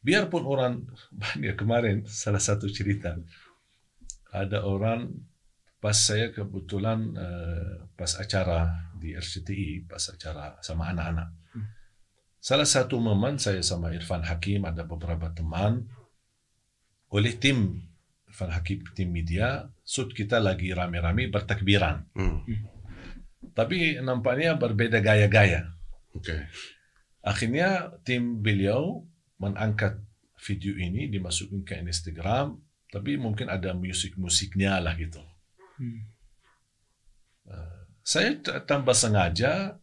[SPEAKER 3] biarpun orang banyak kemarin salah satu cerita, ada orang pas saya kebetulan eh, pas acara di RCTI, pas acara sama anak-anak. Salah satu momen saya sama Irfan Hakim ada beberapa teman oleh tim Irfan Hakim tim media, shoot kita lagi rame-rame bertakbiran.
[SPEAKER 1] Hmm.
[SPEAKER 3] Tapi nampaknya berbeda gaya-gaya.
[SPEAKER 1] Oke.
[SPEAKER 3] Akhirnya tim beliau mengangkat video ini dimasukin ke Instagram, tapi mungkin ada musik-musiknya lah gitu. Saya t- tanpa sengaja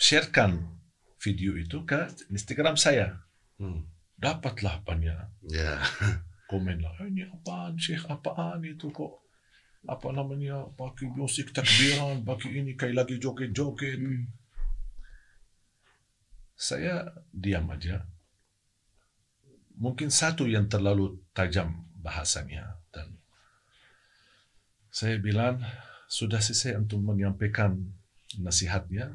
[SPEAKER 3] sharekan video itu ke Instagram saya.
[SPEAKER 1] Hmm.
[SPEAKER 3] Dapatlah banyak
[SPEAKER 1] Ya.
[SPEAKER 3] komen lah, "Eh, ini apaan Syekh, apaan itu kok apa namanya pakai musik takbiran, pakai ini kayak lagi joget-joget. Saya diam aja. Mungkin satu yang terlalu tajam bahasanya dan saya bilang sudah selesai untuk menyampaikan nasihatnya.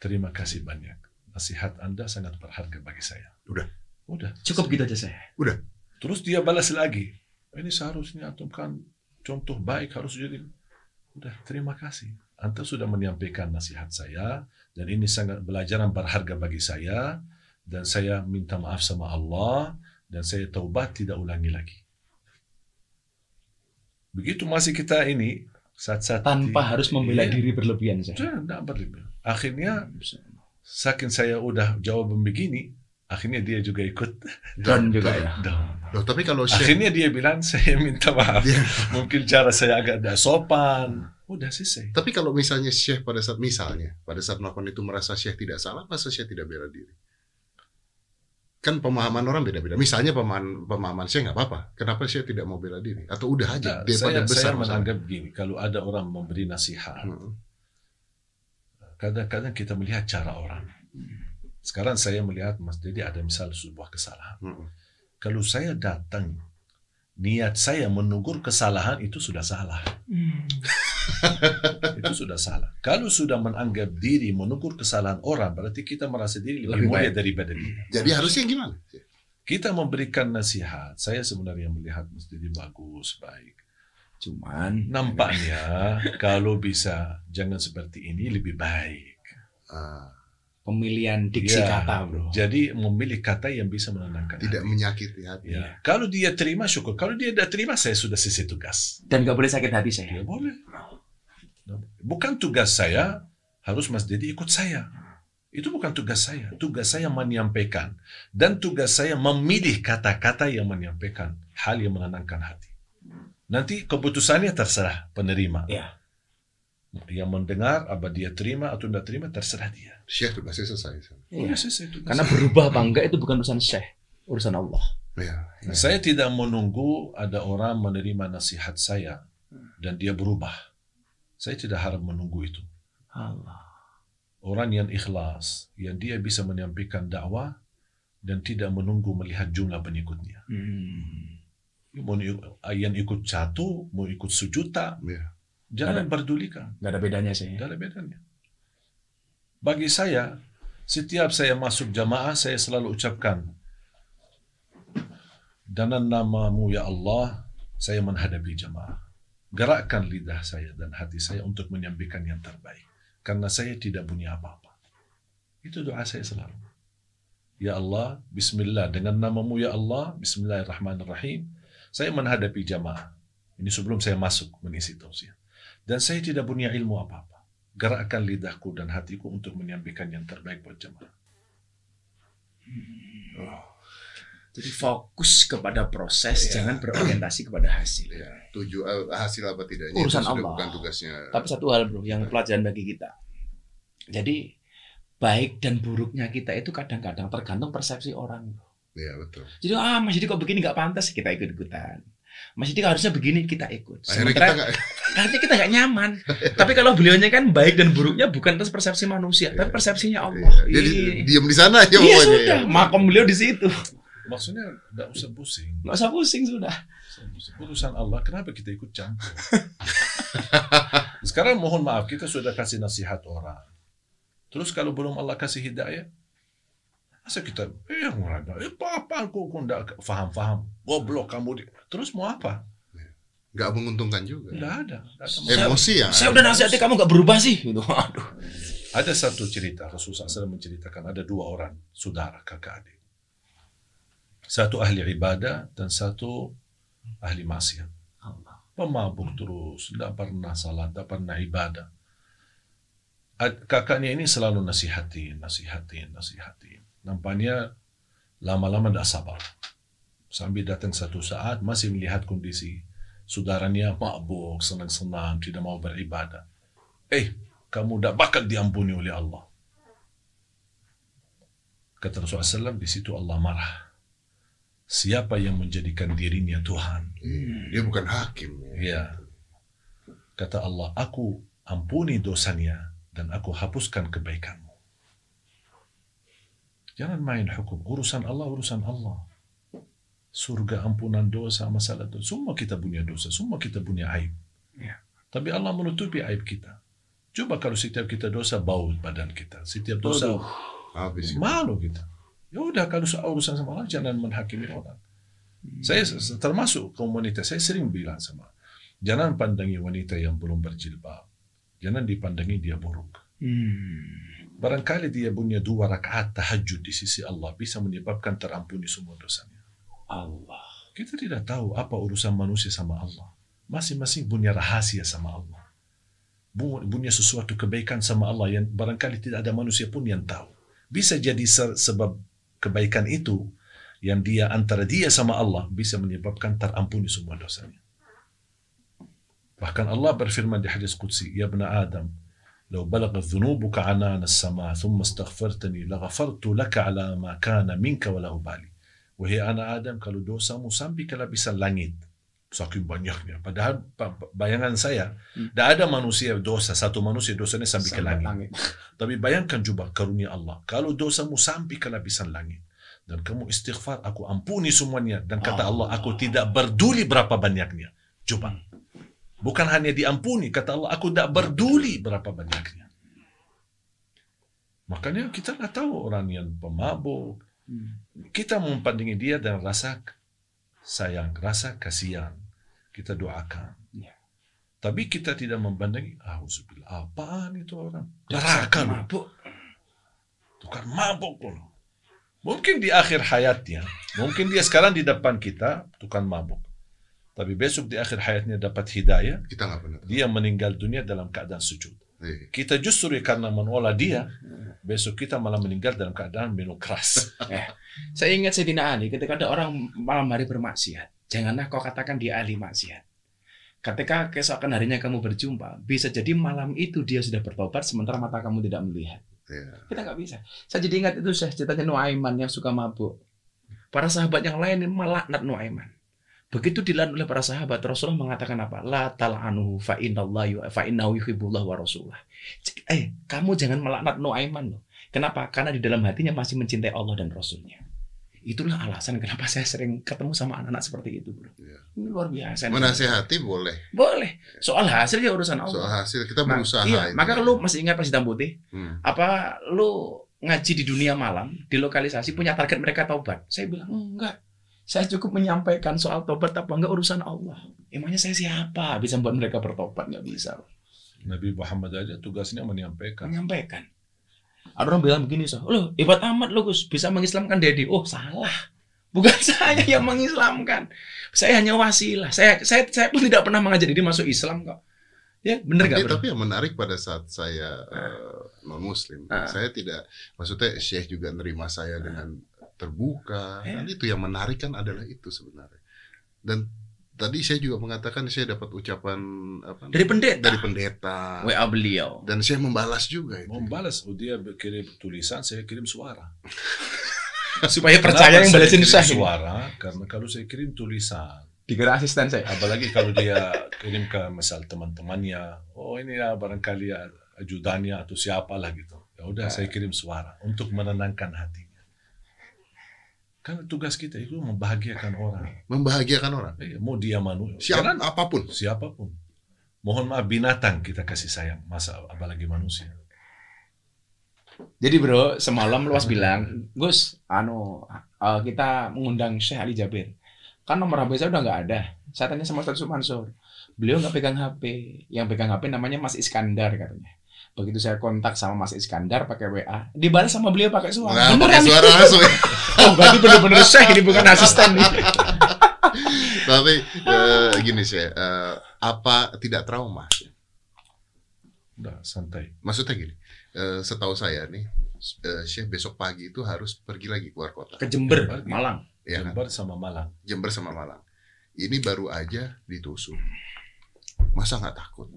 [SPEAKER 3] Terima kasih banyak. Nasihat Anda sangat berharga bagi saya.
[SPEAKER 1] Udah.
[SPEAKER 3] Udah.
[SPEAKER 2] Cukup gitu aja saya.
[SPEAKER 1] Udah.
[SPEAKER 3] Terus dia balas lagi. Ini seharusnya antum kan contoh baik harus jadi. Udah, terima kasih. Anda sudah menyampaikan nasihat saya dan ini sangat pelajaran berharga bagi saya dan saya minta maaf sama Allah dan saya taubat tidak ulangi lagi. Begitu masih kita ini saat-saat
[SPEAKER 2] Tanpa harus membela
[SPEAKER 3] Iya.
[SPEAKER 2] diri berlebihan saya.
[SPEAKER 3] Tidak berlebihan. Akhirnya saking saya udah jawaban begini, akhirnya dia juga ikut
[SPEAKER 2] Down juga ya.
[SPEAKER 3] down.
[SPEAKER 1] Loh, tapi kalau Syekh
[SPEAKER 3] Akhirnya dia bilang saya minta maaf.
[SPEAKER 1] Dia-
[SPEAKER 3] Mungkin cara saya agak tidak sopan. Udah selesai.
[SPEAKER 1] Tapi kalau misalnya Syekh pada saat misalnya pada saat melakukan itu merasa Syekh tidak salah, masa Syekh tidak bela diri? Kan pemahaman orang beda-beda. Misalnya pemahaman pemahaman Syekh nggak apa-apa. Kenapa Syekh tidak mau bela diri? Atau udah aja
[SPEAKER 3] Nah,
[SPEAKER 1] daripada
[SPEAKER 3] saya,
[SPEAKER 1] besar
[SPEAKER 3] saya
[SPEAKER 1] masalah?
[SPEAKER 3] menganggap begini, kalau ada orang memberi nasihat,
[SPEAKER 1] Hmm.
[SPEAKER 3] kadang-kadang kita melihat cara orang. Sekarang saya melihat Mas Dedi ada misal sebuah kesalahan.
[SPEAKER 1] Hmm.
[SPEAKER 3] Kalau saya datang, niat saya menegur kesalahan itu sudah salah. itu sudah salah. Kalau sudah menganggap diri menegur kesalahan orang, berarti kita merasa diri lebih,
[SPEAKER 2] Lebih
[SPEAKER 3] mulia
[SPEAKER 2] baik.
[SPEAKER 3] Daripada dia.
[SPEAKER 1] Jadi harusnya gimana?
[SPEAKER 3] Kita memberikan nasihat. Saya sebenarnya melihat Mas Dedi bagus, baik.
[SPEAKER 2] Cuman
[SPEAKER 3] Nampaknya kalau bisa jangan seperti ini lebih baik.
[SPEAKER 1] Ah,
[SPEAKER 2] pemilihan diksi
[SPEAKER 3] Ya,
[SPEAKER 2] kata, Bro.
[SPEAKER 3] Jadi memilih kata yang bisa menenangkan
[SPEAKER 1] tidak
[SPEAKER 3] hati.
[SPEAKER 1] menyakiti hati.
[SPEAKER 3] Ya. Kalau dia terima syukur. Kalau dia tidak terima saya sudah selesai tugas.
[SPEAKER 2] Dan gak boleh sakit hati saya.
[SPEAKER 3] Ya boleh. Bukan tugas saya harus Mas Dedi ikut saya. Itu bukan tugas saya. Tugas saya menyampaikan dan tugas saya memilih kata-kata yang menyampaikan hal yang menenangkan hati. Nanti keputusannya terserah penerima.
[SPEAKER 2] Ya.
[SPEAKER 3] Yang mendengar apa dia terima atau tidak terima terserah dia.
[SPEAKER 1] Syekh tugasnya selesai.
[SPEAKER 2] Iya.
[SPEAKER 3] Udah selesai tugas.
[SPEAKER 2] Karena berubah apa enggak itu bukan urusan Syekh, urusan Allah.
[SPEAKER 1] Ya.
[SPEAKER 3] Nah, Saya tidak menunggu ada orang menerima nasihat saya dan dia berubah. Saya tidak harap menunggu itu.
[SPEAKER 2] Allah.
[SPEAKER 3] Orang yang ikhlas, yang dia bisa menyampaikan dakwah dan tidak menunggu melihat jumlah pengikutnya.
[SPEAKER 2] Hmm.
[SPEAKER 3] Mau yang ikut satu, mau ikut sejuta,
[SPEAKER 1] Ya.
[SPEAKER 3] Jangan
[SPEAKER 2] Ada.
[SPEAKER 3] pedulikan.
[SPEAKER 2] Gak ada bedanya sih.
[SPEAKER 3] Tidak ada bedanya. Bagi saya, setiap saya masuk jamaah, saya selalu ucapkan, dengan namamu ya Allah, saya menghadapi jamaah. Gerakkan lidah saya dan hati saya untuk menyampaikan yang terbaik. Karena saya tidak punya apa-apa. Itu doa saya selalu. Ya Allah, Bismillah dengan namamu ya Allah, Bismillahirrahmanirrahim. Saya menghadapi jamaah. Ini sebelum saya masuk mengisi tausiah. Dan saya tidak punya ilmu apa-apa. Gerakkan lidahku dan hatiku untuk menyampaikan yang terbaik buat jamaah.
[SPEAKER 2] Jadi fokus kepada proses,
[SPEAKER 1] Iya.
[SPEAKER 2] jangan berorientasi kepada hasil.
[SPEAKER 1] Ya, tuju eh, hasil apa tidaknya
[SPEAKER 2] Urusan Allah.
[SPEAKER 1] bukan tugasnya.
[SPEAKER 2] Tapi satu hal bro, yang pelajaran bagi kita. Jadi baik dan buruknya kita itu kadang-kadang tergantung persepsi orang.
[SPEAKER 1] Iya betul.
[SPEAKER 2] Jadi ah Mas kok begini nggak pantas kita ikut ikutan. Mas Didi harusnya begini kita ikut.
[SPEAKER 1] Akhirnya kita
[SPEAKER 2] Sementara
[SPEAKER 1] nggak
[SPEAKER 2] akhirnya kita nggak nyaman. tapi kalau beliaunya kan baik dan buruknya bukan atas persepsi manusia, tapi persepsinya Allah.
[SPEAKER 1] Iya, Jadi
[SPEAKER 2] Iya.
[SPEAKER 1] diam di sana aja
[SPEAKER 2] Iya sudah,
[SPEAKER 1] ya.
[SPEAKER 2] makom beliau di situ.
[SPEAKER 3] Maksudnya tidak usah pusing.
[SPEAKER 2] Nggak usah pusing sudah.
[SPEAKER 3] Urusan Allah, kenapa kita ikut campur? Sekarang mohon maaf, kita sudah kasih nasihat orang. Terus kalau belum Allah kasih hidayah, masa kita, eh orang eh apa aku kok enggak faham-faham, goblok kamu. di-" Terus mau apa?
[SPEAKER 1] Nggak menguntungkan juga.
[SPEAKER 3] Tidak ada. Ada.
[SPEAKER 1] Emosi ya.
[SPEAKER 2] Saya udah nasihati kamu nggak berubah sih. Gitu. Aduh.
[SPEAKER 3] Ada satu cerita, Rasulullah SAW menceritakan ada dua orang, saudara, kakak adik. Satu ahli ibadah dan satu ahli maksiat. Pemabuk terus, tidak pernah salat, tidak pernah ibadah. Ad- Kakaknya ini selalu nasihatin, nasihatin, nasihatin. Nampaknya lama-lama tidak sabar. Sambil datang satu saat masih melihat kondisi saudaranya mabuk, senang-senang, tidak mau beribadah. Eh, kamu tidak bakal diampuni oleh Allah. Kata Rasulullah SAW, di situ Allah marah. Siapa yang menjadikan dirinya Tuhan?
[SPEAKER 1] Iya, Dia bukan hakim.
[SPEAKER 3] Ya. Kata Allah, aku ampuni dosanya dan aku hapuskan kebaikanmu. Jangan main hukum. Urusan Allah, urusan Allah. Surga, ampunan dosa, masalah dosa. Semua kita punya dosa. Semua kita punya aib.
[SPEAKER 2] Ya.
[SPEAKER 3] Tapi Allah menutupi aib kita. Coba kalau setiap kita dosa, bau badan kita. Setiap dosa,
[SPEAKER 2] Aduh.
[SPEAKER 1] Habis.
[SPEAKER 3] malu kita. Ya udah kalau soal urusan sama Allah jangan menghakimi orang. Saya s- termasuk komunitas saya sering bilang sama jangan pandangi wanita yang belum berjilbab. Jangan dipandangi dia buruk.
[SPEAKER 2] Hmm.
[SPEAKER 3] Barangkali dia punya dua rakaat tahajud di sisi Allah bisa menyebabkan terampuni semua dosanya.
[SPEAKER 2] Allah.
[SPEAKER 3] Kita tidak tahu apa urusan manusia sama Allah. Masing-masing punya rahasia sama Allah. Punya sesuatu kebaikan sama Allah yang barangkali tidak ada manusia pun yang tahu. Bisa jadi se- sebab kebaikan itu yang dia antara dia sama Allah bisa menyebabkan terampuni semua dosanya. Bahkan Allah berfirman di hadis Qudsi, Ya Ibn Adam, لو بلغت ذنوبك عنان السماء ثم استغفرتني لغفرت لك على ما كان منك ولا أبالي Wahai anak Adam, kalau dosamu sampai ke lapisan langit, saking banyaknya. Padahal pa- pa- bayangan saya,
[SPEAKER 2] Hmm.
[SPEAKER 3] tidak ada manusia dosa, satu manusia dosanya sampai ke
[SPEAKER 2] Sampai
[SPEAKER 3] langit. Tapi bayangkan coba karunia Allah. Kalau dosamu sampai ke lapisan langit, dan kamu istighfar, aku ampuni semuanya. Dan kata Allah, aku tidak peduli berapa banyaknya. Coba. Bukan hanya diampuni, kata Allah, aku tidak peduli berapa banyaknya. Makanya kita nggak tahu orang yang pemabuk,
[SPEAKER 2] Hmm.
[SPEAKER 3] kita mempandingi dia dan rasa sayang, rasa kasihan. Kita doakan.
[SPEAKER 2] Ya.
[SPEAKER 3] Tapi kita tidak mempandangi, ah, apaan itu orang? Neraka
[SPEAKER 2] mabuk.
[SPEAKER 3] Tukang mabuk loh. Mungkin di akhir hayatnya, mungkin dia sekarang di depan kita tukang mabuk. Tapi besok di akhir hayatnya dapat hidayah,
[SPEAKER 1] Kita nggak pernah. tahu.
[SPEAKER 3] dia meninggal dunia dalam keadaan sujud.
[SPEAKER 1] Iya.
[SPEAKER 3] Kita justru karena mengolah dia, besok kita malah meninggal dalam keadaan minum keras.
[SPEAKER 2] Saya ingat Sayyidina Ali ketika ada orang malam hari bermaksiat. Janganlah kau katakan dia ahli maksiat. Ketika keesokan harinya kamu berjumpa, bisa jadi malam itu dia sudah bertobat sementara mata kamu tidak melihat.
[SPEAKER 1] Iya.
[SPEAKER 2] Kita nggak bisa. Saya jadi ingat itu saya ceritanya Nuaiman yang suka mabuk. Para sahabat yang lain melaknat Nuaiman. Begitu dilaknat oleh para sahabat, Rasulullah mengatakan apa? La tal'anuhu fa innallahi fa innahu yuhibbullah wa rasulah. Eh, kamu jangan melaknat Nuaiman loh. Kenapa? Karena di dalam hatinya masih mencintai Allah dan Rasulnya. Itulah alasan kenapa saya sering ketemu sama anak-anak seperti itu, bro.
[SPEAKER 1] Iya.
[SPEAKER 2] Ini luar biasa.
[SPEAKER 1] Menasehati boleh.
[SPEAKER 2] Boleh. Soal hasil ya urusan Allah.
[SPEAKER 1] Soal hasil kita
[SPEAKER 2] Nah,
[SPEAKER 1] berusaha.
[SPEAKER 2] iya,
[SPEAKER 1] itu.
[SPEAKER 2] maka lu masih ingat Pas Hitam Putih?
[SPEAKER 1] Hmm.
[SPEAKER 2] apa lu ngaji di dunia malam di lokalisasi punya target mereka taubat saya bilang enggak saya cukup menyampaikan soal tobat apa enggak urusan Allah emangnya saya siapa bisa membuat mereka bertobat nggak bisa
[SPEAKER 3] Nabi Muhammad aja tugasnya menyampaikan.
[SPEAKER 2] menyampaikan Ada orang bilang begini, so, loh hebat amat lo Gus, bisa mengislamkan Dedi. Oh salah, bukan saya yang mengislamkan. Saya hanya wasilah. Saya saya saya pun tidak pernah mengajak Dedi masuk Islam kok. Ya bener
[SPEAKER 1] tapi,
[SPEAKER 2] gak
[SPEAKER 1] tapi yang menarik pada saat saya non muslim,
[SPEAKER 2] Ah.
[SPEAKER 1] saya tidak maksudnya Syekh juga nerima saya dengan terbuka.
[SPEAKER 2] Ya.
[SPEAKER 1] Kan itu yang menarik kan adalah itu sebenarnya. Dan tadi saya juga mengatakan saya dapat ucapan apa?
[SPEAKER 2] Dari pendeta.
[SPEAKER 1] Dari pendeta.
[SPEAKER 2] WA beliau.
[SPEAKER 1] Dan saya membalas juga itu.
[SPEAKER 3] Membalas, oh, dia kirim tulisan, saya kirim suara.
[SPEAKER 2] Supaya percaya
[SPEAKER 3] Kenapa
[SPEAKER 2] yang
[SPEAKER 3] kirim
[SPEAKER 2] saya.
[SPEAKER 3] suara? Karena kalau saya kirim tulisan,
[SPEAKER 2] Dikira asisten saya.
[SPEAKER 3] apalagi kalau dia kirim ke misal teman-temannya, oh ini ya barangkali ya ajudannya atau siapalah gitu. Ya udah saya kirim suara untuk menenangkan hatinya. Kan tugas kita itu membahagiakan orang.
[SPEAKER 1] Membahagiakan orang.
[SPEAKER 3] Eh, mau dia manusia,
[SPEAKER 1] Siapa apa
[SPEAKER 3] pun. siapa pun. Mohon maaf binatang kita kasih sayang, masa apalagi manusia.
[SPEAKER 2] Jadi bro, semalam luas bilang, Gus, anu eh, kita mengundang Syekh Ali Jabir. Kan nomor HP saya udah nggak ada. Saya tanya sama Ustaz Mansur. Beliau nggak pegang HP. Yang pegang HP namanya Mas Iskandar katanya. Begitu saya kontak sama Mas Iskandar pakai WA, dibalas sama beliau pakai suara.
[SPEAKER 1] Nah, pakai
[SPEAKER 2] Beneran?
[SPEAKER 1] suara langsung.
[SPEAKER 2] Oh, berarti bener-bener Syekh ini bukan asisten nih.
[SPEAKER 1] Tapi eh, gini sih, eh, apa tidak trauma?
[SPEAKER 3] Udah santai.
[SPEAKER 1] Maksudnya gini, eh, setahu saya nih, eh, Syekh besok pagi itu harus pergi lagi keluar kota,
[SPEAKER 2] Ke Jember,
[SPEAKER 3] Jember.
[SPEAKER 2] Malang.
[SPEAKER 1] ya kan?
[SPEAKER 3] Jember sama Malang.
[SPEAKER 1] Jember sama Malang. Ini baru aja ditusuk. Masa nggak takut?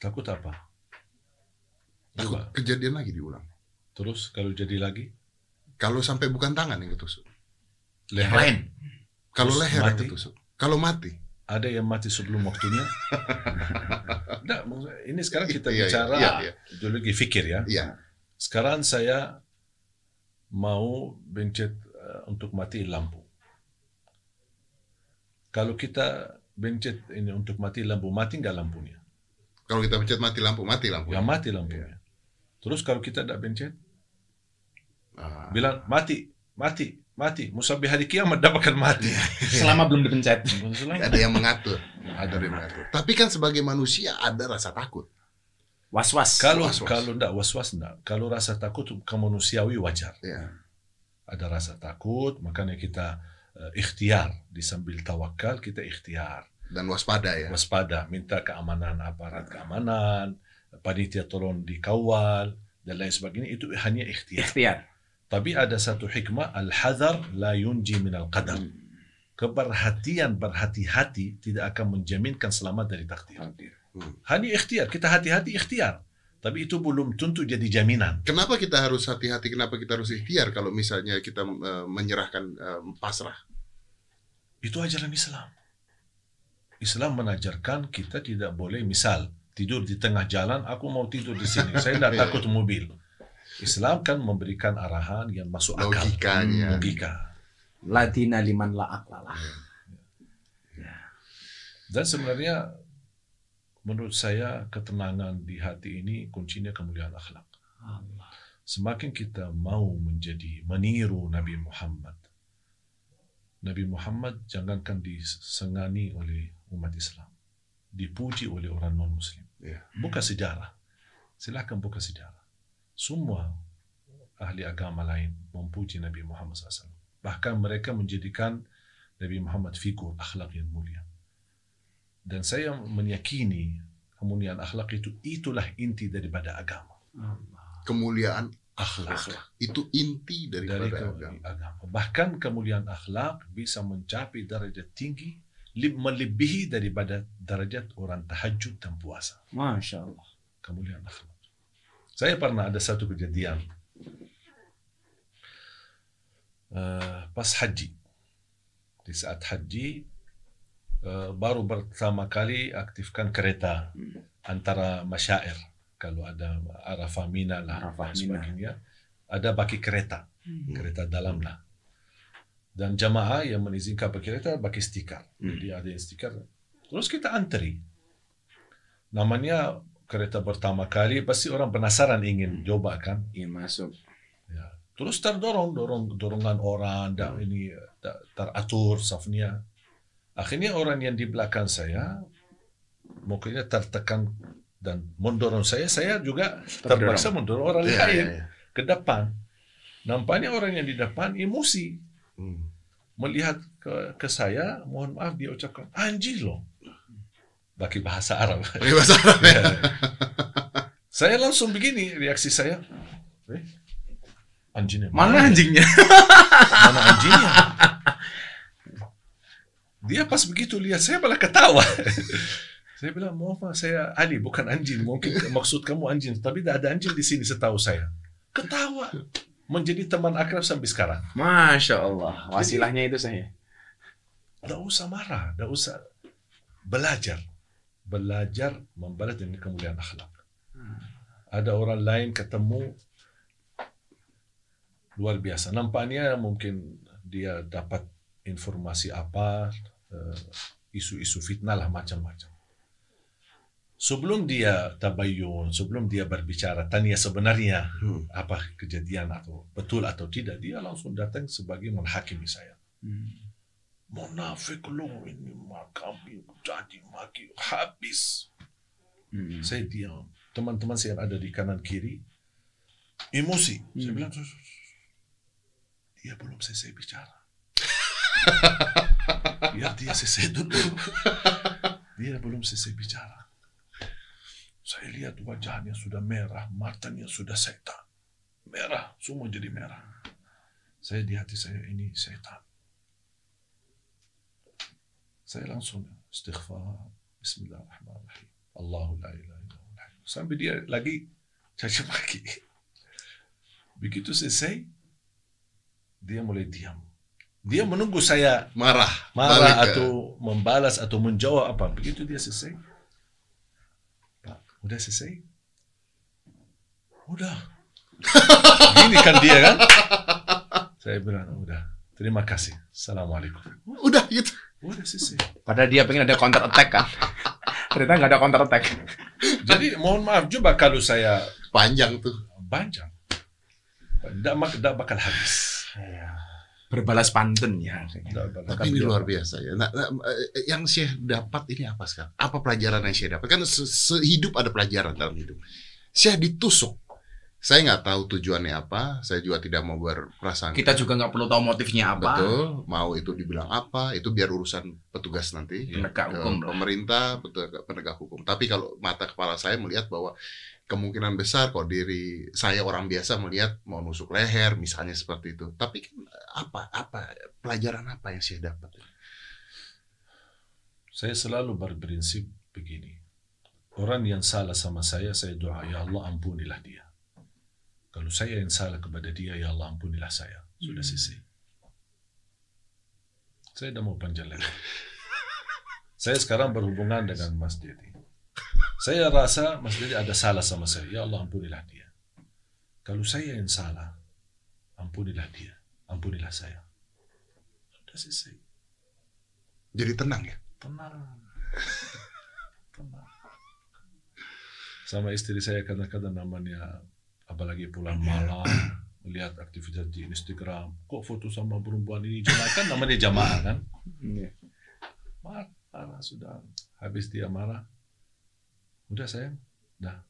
[SPEAKER 3] Takut apa?
[SPEAKER 1] Takut
[SPEAKER 3] Dua.
[SPEAKER 1] kejadian lagi diulang.
[SPEAKER 3] Terus kalau jadi lagi,
[SPEAKER 1] Kalau sampai bukan tangan yang ketusuk,
[SPEAKER 2] Yang
[SPEAKER 3] leher.
[SPEAKER 2] lain.
[SPEAKER 1] kalau
[SPEAKER 3] Terus
[SPEAKER 1] leher yang
[SPEAKER 3] mati?
[SPEAKER 1] ketusuk, kalau mati,
[SPEAKER 3] Ada yang mati sebelum waktunya. Nggak, maksudnya, ini sekarang kita
[SPEAKER 1] Iya, iya,
[SPEAKER 3] bicara
[SPEAKER 1] iya, iya.
[SPEAKER 3] ideologi fikir ya.
[SPEAKER 1] iya.
[SPEAKER 3] Sekarang saya mau bencet eh, untuk mati lampu. Kalau kita bencet ini untuk mati lampu, mati nggak lampunya?
[SPEAKER 1] Kalau kita pencet mati lampu, mati lampu.
[SPEAKER 3] Ya mati lampunya. Terus kalau kita tidak bencet,
[SPEAKER 1] Ah.
[SPEAKER 3] bilang mati, mati, mati. Musabih hari kiamat dapatkan mati.
[SPEAKER 2] Selama belum dipencet.
[SPEAKER 1] ada yang mengatur, ada yang mengatur. Tapi kan sebagai manusia ada rasa takut.
[SPEAKER 2] Was-was.
[SPEAKER 3] Kalau
[SPEAKER 1] Was-was.
[SPEAKER 3] kalau enggak was-was enggak. Kalau rasa takut kemanusiawi wajar.
[SPEAKER 1] Ya.
[SPEAKER 3] Ada rasa takut, makanya kita eh, ikhtiar di sambil tawakal kita ikhtiar.
[SPEAKER 1] Dan waspada ya.
[SPEAKER 3] Waspada, minta keamanan aparat keamanan, panitia tolong dikawal dan lain sebagainya itu hanya ikhtiar.
[SPEAKER 2] Ikhtiar.
[SPEAKER 3] Tapi ada satu hikmah al-hadar la yunji min al-qadar. Keberhatian berhati-hati tidak akan menjaminkan selamat dari takdir.
[SPEAKER 1] Hmm.
[SPEAKER 3] Hanya ikhtiar, kita hati-hati ikhtiar. Tapi itu belum tentu jadi jaminan.
[SPEAKER 1] Kenapa kita harus hati-hati? Kenapa kita harus ikhtiar kalau misalnya kita eh, menyerahkan eh, pasrah?
[SPEAKER 3] Itu ajaran Islam. Islam menajarkan kita tidak boleh misal tidur di tengah jalan, aku mau tidur di sini. Saya tidak takut mobil. Islam kan memberikan arahan yang masuk akal.
[SPEAKER 1] Logikanya.
[SPEAKER 3] Logika.
[SPEAKER 2] Ladina liman la aklalah.
[SPEAKER 3] Dan sebenarnya menurut saya ketenangan di hati ini kuncinya kemuliaan akhlak. Semakin kita mau menjadi meniru Nabi Muhammad. Nabi Muhammad jangankan disengani oleh umat Islam. Dipuji oleh orang non-muslim.
[SPEAKER 1] Ya.
[SPEAKER 3] Buka sejarah. Silakan buka sejarah. Semua ahli agama lain memuji Nabi Muhammad SAW. Bahkan mereka menjadikan Nabi Muhammad figur akhlak yang mulia. Dan saya meyakini kemuliaan akhlak itu itulah inti daripada agama.
[SPEAKER 1] Kemuliaan
[SPEAKER 3] Akhlak.
[SPEAKER 1] itu inti
[SPEAKER 3] Dari
[SPEAKER 1] daripada
[SPEAKER 3] ke-
[SPEAKER 1] agama.
[SPEAKER 3] agama. Bahkan kemuliaan akhlak bisa mencapai derajat tinggi melebihi daripada derajat orang tahajud dan puasa.
[SPEAKER 2] Masya Allah.
[SPEAKER 3] Kemuliaan akhlak. Saya pernah ada satu kejadian Eh, pas haji. Di saat haji eh, baru pertama kali aktifkan kereta antara masyair. Kalau ada Arafah Mina lah
[SPEAKER 2] Arafah, Mina.
[SPEAKER 3] sebagainya. Ada baki kereta, kereta dalam lah. Dan jamaah yang mengizinkan kereta pakai stiker.
[SPEAKER 2] Hmm.
[SPEAKER 3] Jadi ada yang stiker. Terus kita antri. Namanya kereta pertama kali pasti orang penasaran ingin coba kan.
[SPEAKER 2] Ingin masuk.
[SPEAKER 3] Ya. Terus terdorong, dorong dorongan orang, dan ini tak teratur safnya. Akhirnya orang yang di belakang saya, mukanya tertekan dan mendorong saya, saya juga terpaksa mendorong orang
[SPEAKER 1] Iya,
[SPEAKER 3] lain
[SPEAKER 1] iya, iya.
[SPEAKER 3] ke depan. Nampaknya orang yang di depan emosi
[SPEAKER 1] Hmm.
[SPEAKER 3] melihat ke, ke saya, mohon maaf dia ucapkan anjing loh. Pakai bahasa Arab.
[SPEAKER 1] Pakai bahasa Arab ya.
[SPEAKER 3] saya langsung begini reaksi saya. Eh, anjingnya
[SPEAKER 2] Mana anjingnya?
[SPEAKER 3] Mana anjingnya? Dia pas begitu lihat saya malah ketawa. saya bilang, mohon maaf saya Ali bukan anjing. Mungkin maksud kamu anjing, tapi tidak ada anjing di sini setahu saya. Ketawa. Menjadi teman akrab sampai sekarang.
[SPEAKER 2] Masya Allah. Wasilahnya itu saya.
[SPEAKER 3] Tidak usah marah, tidak usah belajar. Belajar membalas dengan kemuliaan akhlak. Ada orang lain ketemu luar biasa. Nampaknya mungkin dia dapat informasi apa, eh, isu-isu fitnah lah macam-macam. Sebelum dia tabayun, sebelum dia berbicara, tanya sebenarnya
[SPEAKER 1] Hmm.
[SPEAKER 3] apa kejadian atau betul atau tidak, dia langsung datang sebagai menghakimi saya. Munafik lo ini kami jadi maki habis.
[SPEAKER 2] Hmm.
[SPEAKER 3] Saya diam. Teman-teman saya yang ada di kanan kiri emosi. Saya
[SPEAKER 2] Hmm.
[SPEAKER 3] bilang "Sus, sus, sus. dia belum selesai bicara. Biar dia selesai dulu. Dia belum selesai bicara. Saya lihat wajahnya sudah merah, matanya sudah setan. Merah, semua jadi merah. Saya di hati saya ini setan. Saya langsung istighfar. Bismillahirrahmanirrahim. Allahu la ilaha illallah. Sampai dia lagi caci maki. Begitu selesai, dia mulai diam. Dia menunggu saya
[SPEAKER 1] Marah.
[SPEAKER 3] marah
[SPEAKER 1] Balik
[SPEAKER 3] atau membalas atau menjawab apa. Begitu dia selesai, udah selesai? Udah. Gini kan dia kan? Saya bilang, udah. Terima kasih. Assalamualaikum.
[SPEAKER 1] Udah gitu.
[SPEAKER 3] Udah selesai.
[SPEAKER 2] Padahal dia pengen ada counter attack kan. Ternyata nggak ada counter attack.
[SPEAKER 3] Jadi mohon maaf juga kalau saya
[SPEAKER 1] Panjang tuh.
[SPEAKER 3] panjang. Tidak, bakal habis.
[SPEAKER 2] Berbalas pantun ya.
[SPEAKER 1] Tapi ini luar biasa ya. Nah, nah, eh, yang saya dapat ini apa sekarang? Apa pelajaran yang saya dapat? Kan se- sehidup ada pelajaran dalam hidup. Saya ditusuk. Saya nggak tahu tujuannya apa. Saya juga tidak mau berprasangka.
[SPEAKER 2] Kita juga nggak perlu tahu motifnya apa.
[SPEAKER 1] Betul. Mau itu dibilang apa? Itu biar urusan petugas nanti.
[SPEAKER 2] Penegak
[SPEAKER 1] ke
[SPEAKER 2] hukum
[SPEAKER 1] pemerintah, betul penegak hukum. Tapi kalau mata kepala saya melihat bahwa kemungkinan besar kok diri saya orang biasa melihat mau nusuk leher misalnya seperti itu. Tapi kan apa apa pelajaran apa yang saya dapat?
[SPEAKER 3] Saya selalu berprinsip begini. Orang yang salah sama saya, saya doa, ya Allah ampunilah dia. Kalau saya yang salah kepada dia, ya Allah ampunilah saya. Sudah selesai. Saya tidak mau panjang lagi. Saya sekarang berhubungan dengan Mas Dedi. Saya rasa Mas Dedi ada salah sama saya. Ya Allah ampunilah dia. Kalau saya yang salah, ampunilah dia. Ampunilah saya. Sudah selesai.
[SPEAKER 1] Jadi tenang ya.
[SPEAKER 3] Tenang. Tenang. Sama istri saya kadang-kadang namanya apalagi pulang malam melihat aktivitas di Instagram kok foto sama perempuan ini jamaah kan namanya jamaah kan
[SPEAKER 2] Iya.
[SPEAKER 3] marah sudah habis dia marah udah sayang dah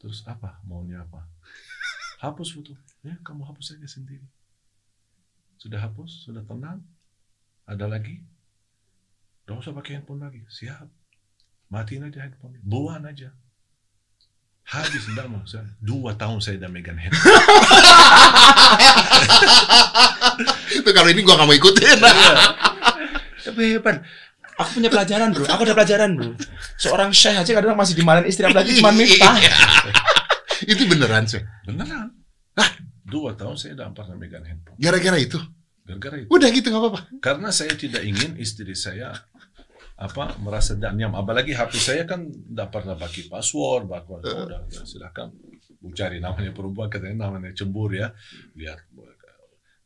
[SPEAKER 3] terus apa maunya apa hapus foto ya kamu hapus saja sendiri sudah hapus sudah tenang ada lagi Gak usah pakai handphone lagi. Siap. Matiin aja handphone. Buang aja. Habis enggak mau. Saya, dua tahun saya udah megang handphone.
[SPEAKER 1] itu kalau ini gua nggak mau ikutin.
[SPEAKER 2] Tapi hebat. Aku punya pelajaran bro. Aku ada pelajaran bro. Seorang syekh aja kadang masih dimarahin istri apalagi cuma miftah.
[SPEAKER 1] itu beneran sih.
[SPEAKER 3] Beneran. Dua tahun saya udah pernah megang handphone.
[SPEAKER 1] Gara-gara itu.
[SPEAKER 3] Gara-gara itu.
[SPEAKER 1] Udah gitu nggak apa-apa.
[SPEAKER 3] Karena saya tidak ingin istri saya apa merasa tidak nyaman. Apalagi HP saya kan tidak pernah pakai password, bahkan oh, udah, udah, silakan Bu cari namanya perempuan katanya namanya cembur ya. Lihat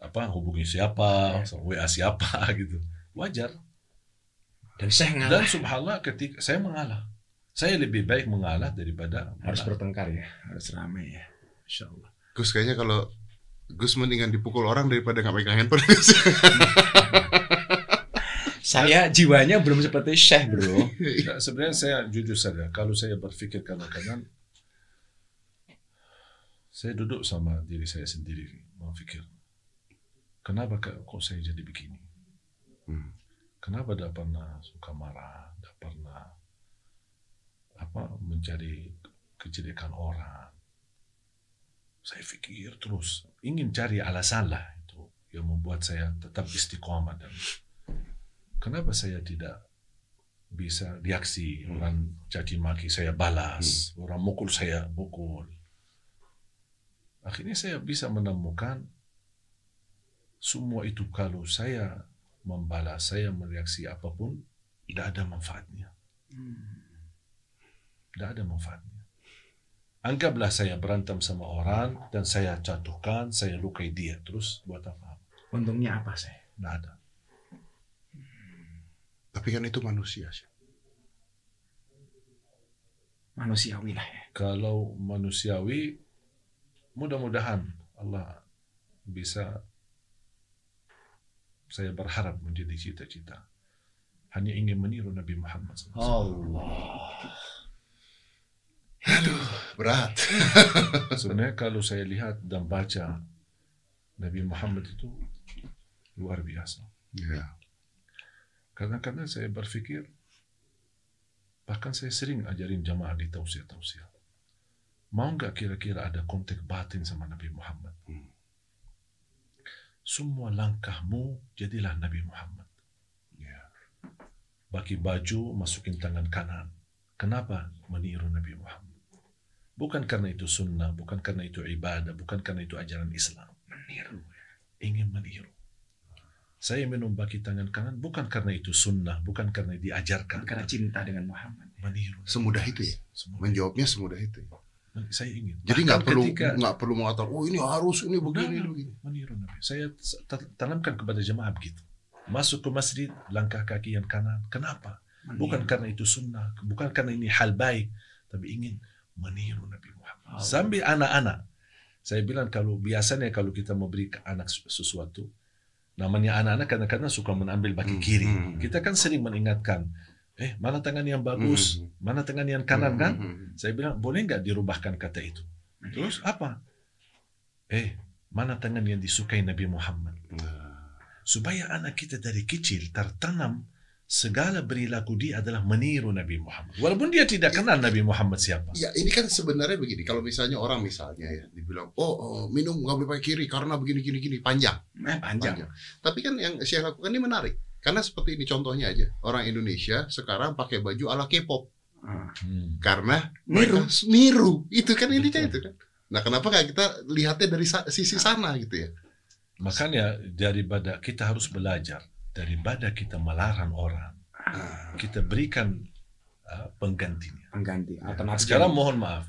[SPEAKER 3] apa hubungi siapa, WA siapa gitu. Wajar.
[SPEAKER 2] Dan saya
[SPEAKER 3] Dan
[SPEAKER 2] ngalah.
[SPEAKER 3] subhanallah ketika saya mengalah. Saya lebih baik mengalah daripada
[SPEAKER 2] Harus
[SPEAKER 3] menang.
[SPEAKER 2] bertengkar ya. Harus ramai ya. Insya Allah.
[SPEAKER 1] Gus kayaknya kalau Gus mendingan dipukul orang daripada nggak megang handphone.
[SPEAKER 2] Saya jiwanya belum seperti Syekh, Bro.
[SPEAKER 3] Ya, sebenarnya saya jujur saja, kalau saya berpikir kadang-kadang, saya duduk sama diri saya sendiri, berpikir, kenapa ke- kok saya jadi begini?
[SPEAKER 1] Hmm.
[SPEAKER 3] Kenapa tidak pernah suka marah, tidak pernah apa mencari kejelekan orang? Saya pikir terus ingin cari alasan lah itu yang membuat saya tetap istiqomah dan kenapa saya tidak bisa reaksi orang caci maki saya balas, orang mukul saya mukul. Akhirnya saya bisa menemukan semua itu kalau saya membalas, saya mereaksi apa pun, tidak ada manfaatnya. Tidak ada manfaatnya. Anggaplah saya berantem sama orang dan saya jatuhkan, saya lukai dia. Terus buat apa?
[SPEAKER 2] Untungnya apa, Syekh?
[SPEAKER 3] Tidak ada.
[SPEAKER 1] Tapi kan itu manusia sih.
[SPEAKER 2] Manusiawi lah ya.
[SPEAKER 3] Kalau manusiawi, mudah-mudahan Allah bisa saya berharap menjadi cita-cita. Hanya ingin meniru Nabi Muhammad SAW.
[SPEAKER 2] Allah.
[SPEAKER 1] Berat.
[SPEAKER 3] Sebenarnya kalau saya lihat dan baca Nabi Muhammad itu luar biasa.
[SPEAKER 1] Ya.
[SPEAKER 3] Kadang-kadang saya berpikir, bahkan saya sering ajarin jamaah di tausiah-tausiah. Mau nggak kira-kira ada kontak batin sama Nabi Muhammad?
[SPEAKER 1] Hmm.
[SPEAKER 3] Semua langkahmu jadilah Nabi Muhammad.
[SPEAKER 1] Ya.
[SPEAKER 3] Pakai baju, masukin tangan kanan. Kenapa meniru Nabi Muhammad? Bukan karena itu sunnah, bukan karena itu ibadah, bukan karena itu ajaran Islam.
[SPEAKER 2] Meniru.
[SPEAKER 3] Ingin meniru. Saya minum baki tangan kanan bukan karena itu sunnah, bukan karena diajarkan.
[SPEAKER 2] Karena cinta dengan Muhammad.
[SPEAKER 3] Meniru.
[SPEAKER 1] Semudah itu ya.
[SPEAKER 3] Semua.
[SPEAKER 1] Menjawabnya semudah itu. ya.
[SPEAKER 3] Saya ingin.
[SPEAKER 1] Jadi nggak perlu nggak perlu mengatakan oh ini harus ini begini
[SPEAKER 3] Udah,
[SPEAKER 1] begini.
[SPEAKER 3] meniru Nabi. Saya tanamkan kepada jemaah begitu. Masuk ke masjid, langkah kaki yang kanan. Kenapa?
[SPEAKER 2] Meniru.
[SPEAKER 3] Bukan karena itu sunnah, bukan karena ini hal baik, tapi ingin meniru Nabi Muhammad.
[SPEAKER 2] Allah.
[SPEAKER 3] Sampai anak-anak. Saya bilang kalau biasanya kalau kita memberi ke anak sesu- sesuatu, namanya anak-anak kadang-kadang suka mengambil baki
[SPEAKER 1] Hmm,
[SPEAKER 3] kiri.
[SPEAKER 1] hmm.
[SPEAKER 3] Kita kan sering mengingatkan, eh mana tangan yang bagus,
[SPEAKER 1] Hmm.
[SPEAKER 3] mana tangan yang kanan kan?
[SPEAKER 1] Hmm,
[SPEAKER 3] Saya bilang boleh nggak dirubahkan kata itu? Terus apa? Eh, mana tangan yang disukai Nabi Muhammad?
[SPEAKER 1] hmm. Nah,
[SPEAKER 3] Supaya anak kita dari kecil tertanam segala perilaku dia adalah meniru Nabi Muhammad. Walaupun dia tidak kenal Nabi Muhammad siapa.
[SPEAKER 1] Ya ini kan sebenarnya begini. Kalau misalnya orang misalnya ya dibilang, oh, oh, minum nggak boleh pakai kiri karena begini gini gini panjang.
[SPEAKER 2] Eh, panjang.
[SPEAKER 1] panjang. Tapi kan yang saya lakukan ini menarik. Karena seperti ini contohnya aja. Orang Indonesia sekarang pakai baju ala K-pop
[SPEAKER 2] Ah.
[SPEAKER 3] Hmm.
[SPEAKER 1] karena
[SPEAKER 2] Niru.
[SPEAKER 1] mereka niru. Itu kan intinya itu kan. Nah, kenapa nggak kita lihatnya dari sisi sana gitu ya?
[SPEAKER 3] Makanya daripada kita harus belajar, daripada kita melarang orang,
[SPEAKER 1] Ah,
[SPEAKER 3] kita berikan uh, penggantinya.
[SPEAKER 2] Pengganti.
[SPEAKER 1] Ya.
[SPEAKER 2] Alternatif.
[SPEAKER 3] Sekarang mohon maaf,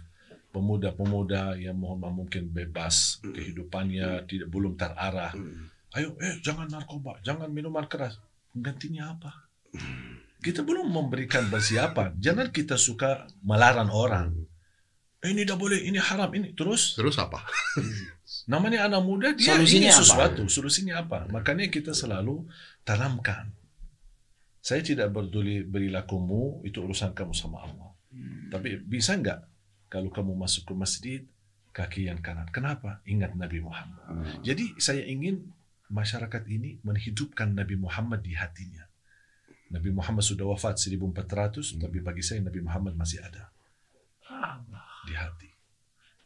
[SPEAKER 3] pemuda-pemuda yang mohon maaf mungkin bebas
[SPEAKER 1] Hmm.
[SPEAKER 3] kehidupannya tidak belum terarah.
[SPEAKER 1] hmm.
[SPEAKER 3] Ayo, eh jangan narkoba, jangan minuman keras. Penggantinya apa? Kita belum memberikan persiapan. Jangan kita suka melarang orang. Eh, ini tidak boleh, ini haram, ini terus.
[SPEAKER 1] Terus apa?
[SPEAKER 3] Namanya anak muda dia
[SPEAKER 2] Solusinya
[SPEAKER 3] ingin
[SPEAKER 2] apa?
[SPEAKER 3] sesuatu. Solusinya apa? Makanya kita selalu tanamkan. Saya tidak peduli perilakumu itu urusan kamu sama Allah.
[SPEAKER 2] Hmm.
[SPEAKER 3] Tapi bisa nggak kalau kamu masuk ke masjid kaki yang kanan? Kenapa? Ingat Nabi Muhammad.
[SPEAKER 1] Ah.
[SPEAKER 3] Jadi saya ingin masyarakat ini menghidupkan Nabi Muhammad di hatinya. Nabi Muhammad sudah wafat 1400,
[SPEAKER 1] Hmm.
[SPEAKER 3] tapi bagi saya Nabi Muhammad masih ada di hati.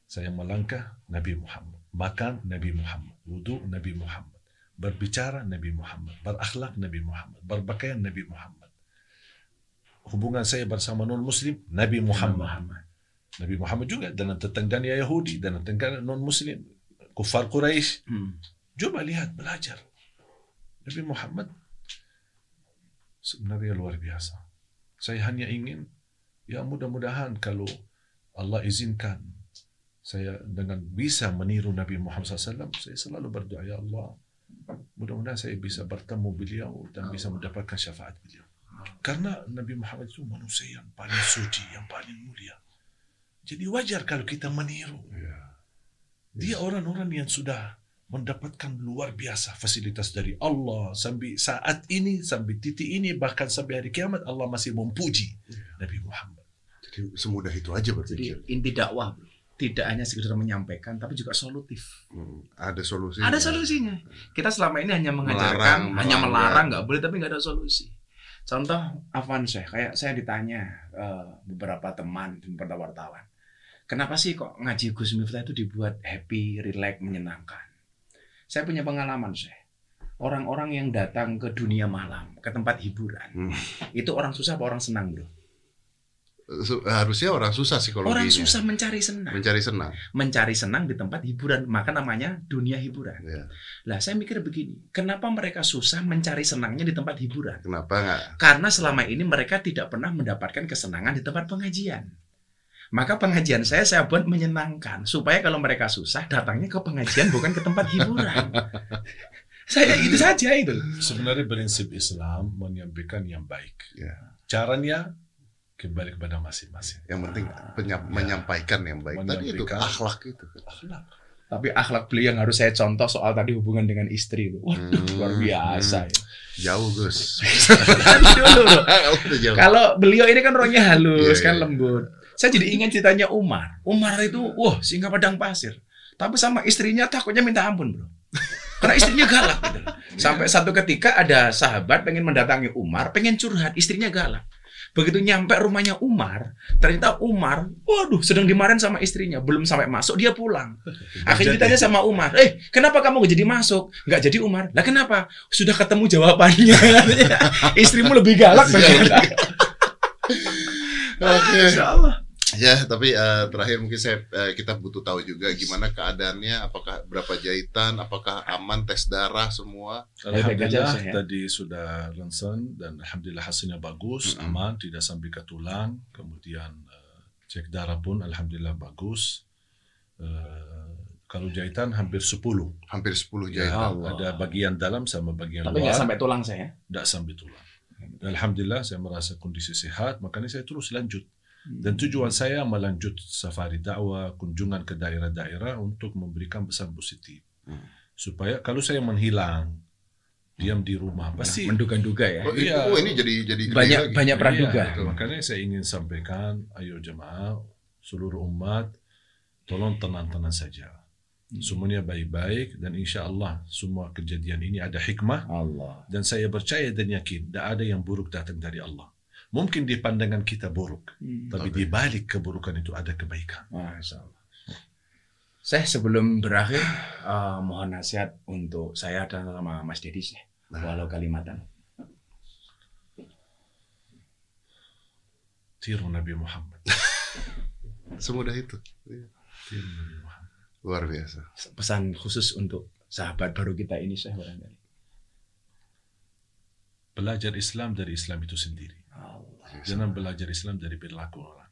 [SPEAKER 3] Saya melangkah Nabi Muhammad, makan Nabi Muhammad, wudhu Nabi Muhammad, berbicara Nabi Muhammad, berakhlak Nabi Muhammad, berpakaian Nabi Muhammad. Hubungan saya bersama non Muslim Nabi Muhammad.
[SPEAKER 2] Muhammad.
[SPEAKER 3] Nabi Muhammad juga dalam tetangganya Yahudi, dalam tetangganya non Muslim, kufar Quraisy.
[SPEAKER 2] Hmm.
[SPEAKER 3] Coba lihat, belajar. Nabi Muhammad sebenarnya luar biasa. Saya hanya ingin, ya mudah-mudahan kalau Allah izinkan saya dengan bisa meniru Nabi Muhammad SAW, saya selalu berdoa, ya Allah, mudah-mudahan saya bisa bertemu beliau dan bisa mendapatkan syafaat beliau. Karena Nabi Muhammad itu manusia yang paling suci, yang paling mulia. Jadi wajar kalau kita meniru.
[SPEAKER 1] Ya.
[SPEAKER 3] Dia orang-orang yang sudah mendapatkan luar biasa fasilitas dari Allah sampai saat ini sampai titik ini bahkan sampai hari kiamat Allah masih memuji Nabi Muhammad.
[SPEAKER 1] Jadi semudah itu aja
[SPEAKER 2] Jadi
[SPEAKER 1] berpikir.
[SPEAKER 2] inti dakwah bro, tidak hanya sekedar menyampaikan tapi juga solutif.
[SPEAKER 1] Hmm, ada solusi.
[SPEAKER 2] Ada solusinya. Kita selama ini hanya mengajarkan,
[SPEAKER 1] Melarang,
[SPEAKER 2] hanya
[SPEAKER 1] melanggar.
[SPEAKER 2] melarang nggak boleh tapi nggak ada solusi. Contoh Afan saya, kayak saya ditanya eh, beberapa teman dan beberapa wartawan, kenapa sih kok ngaji Gus Miftah itu dibuat happy, relax, menyenangkan? Saya punya pengalaman saya. Orang-orang yang datang ke dunia malam, ke tempat hiburan,
[SPEAKER 1] Hmm.
[SPEAKER 2] itu orang susah apa orang senang bro?
[SPEAKER 1] Harusnya orang susah psikologinya.
[SPEAKER 2] Orang susah mencari senang,
[SPEAKER 1] Mencari senang.
[SPEAKER 2] mencari senang di tempat hiburan, maka namanya dunia hiburan.
[SPEAKER 1] Ya.
[SPEAKER 2] Lah saya mikir begini, kenapa mereka susah mencari senangnya di tempat hiburan?
[SPEAKER 1] Kenapa nggak?
[SPEAKER 2] Karena selama ini mereka tidak pernah mendapatkan kesenangan di tempat pengajian. Maka pengajian saya saya buat menyenangkan supaya kalau mereka susah datangnya ke pengajian bukan ke tempat hiburan. saya itu saja itu.
[SPEAKER 3] Sebenarnya prinsip Islam menyampaikan yang baik.
[SPEAKER 1] Ya.
[SPEAKER 3] Caranya kembali kepada masing-masing.
[SPEAKER 1] Yang penting penya- menyampaikan yang baik. Tadi itu akhlak itu.
[SPEAKER 3] Akhlak.
[SPEAKER 2] Tapi akhlak beliau yang harus saya contoh soal tadi hubungan dengan istri. Waduh,
[SPEAKER 1] Hmm,
[SPEAKER 2] luar biasa.
[SPEAKER 1] hmm. Jauh Gus.
[SPEAKER 2] Kalau beliau ini kan orangnya halus,
[SPEAKER 1] Iya,
[SPEAKER 2] kan
[SPEAKER 1] iya.
[SPEAKER 2] lembut. Saya jadi ingat ceritanya Umar. Umar itu, wah, singa padang pasir. Tapi sama istrinya takutnya minta ampun, bro. Karena istrinya galak. Gitu. Sampai satu ketika ada sahabat pengen mendatangi Umar, pengen curhat, istrinya galak. Begitu nyampe rumahnya Umar, ternyata Umar, waduh, sedang dimarahin sama istrinya. Belum sampai masuk, dia pulang. Akhirnya ditanya sama Umar, eh, kenapa kamu gak jadi masuk? Gak jadi Umar. Lah kenapa? Sudah ketemu jawabannya. Istrimu lebih galak ternyata.
[SPEAKER 1] Oke.
[SPEAKER 2] Allah.
[SPEAKER 1] Ya, tapi eh, terakhir mungkin saya eh, kita butuh tahu juga gimana keadaannya, apakah berapa jahitan, apakah aman tes darah semua.
[SPEAKER 3] Alhamdulillah
[SPEAKER 2] ya.
[SPEAKER 3] tadi sudah ronsen dan alhamdulillah hasilnya bagus,
[SPEAKER 1] Mm-mm.
[SPEAKER 3] aman, tidak sampai ke tulang. Kemudian eh, cek darah pun alhamdulillah bagus. Eh, kalau jahitan hampir 10.
[SPEAKER 1] Hampir 10
[SPEAKER 3] Ya,
[SPEAKER 1] jahitan.
[SPEAKER 2] Allah.
[SPEAKER 3] ada bagian dalam sama bagian
[SPEAKER 2] Tapi nggak
[SPEAKER 3] luar,
[SPEAKER 2] sampai tulang saya.
[SPEAKER 3] tidak sampai tulang. Dan alhamdulillah saya merasa kondisi sehat, makanya saya terus lanjut. Dan tujuan saya melanjut safari dakwah, kunjungan ke daerah-daerah untuk memberikan pesan positif.
[SPEAKER 1] Hmm.
[SPEAKER 3] Supaya kalau saya menghilang, diam di rumah, pasti
[SPEAKER 2] menduga-duga ya.
[SPEAKER 1] Oh, ini,
[SPEAKER 3] Iya.
[SPEAKER 1] oh, ini jadi jadi
[SPEAKER 2] Banyak
[SPEAKER 1] lagi.
[SPEAKER 2] banyak
[SPEAKER 3] Iya,
[SPEAKER 2] praduga.
[SPEAKER 3] betul. makanya saya ingin sampaikan, ayo jemaah, seluruh umat, tolong tenang-tenang saja.
[SPEAKER 2] Hmm.
[SPEAKER 3] Semuanya baik-baik dan insya Allah semua kejadian ini ada hikmah
[SPEAKER 2] Allah.
[SPEAKER 3] dan saya percaya dan yakin tidak ada yang buruk datang dari Allah. Mungkin di pandangan kita buruk, tapi
[SPEAKER 1] Oke.
[SPEAKER 3] di balik keburukan itu ada kebaikan.
[SPEAKER 2] Masya Allah. Saya sebelum berakhir eh, mohon nasihat untuk saya dan sama Mas Dedi sih.
[SPEAKER 1] Nah.
[SPEAKER 2] Walau kalimatan.
[SPEAKER 3] Tiru Nabi Muhammad.
[SPEAKER 1] Semudah itu.
[SPEAKER 3] Tiru Nabi Muhammad.
[SPEAKER 1] Luar biasa.
[SPEAKER 2] Pesan khusus untuk sahabat baru kita ini saya barangkali.
[SPEAKER 3] Belajar Islam dari Islam itu sendiri.
[SPEAKER 2] Allah.
[SPEAKER 3] Jangan belajar Islam dari perilaku orang.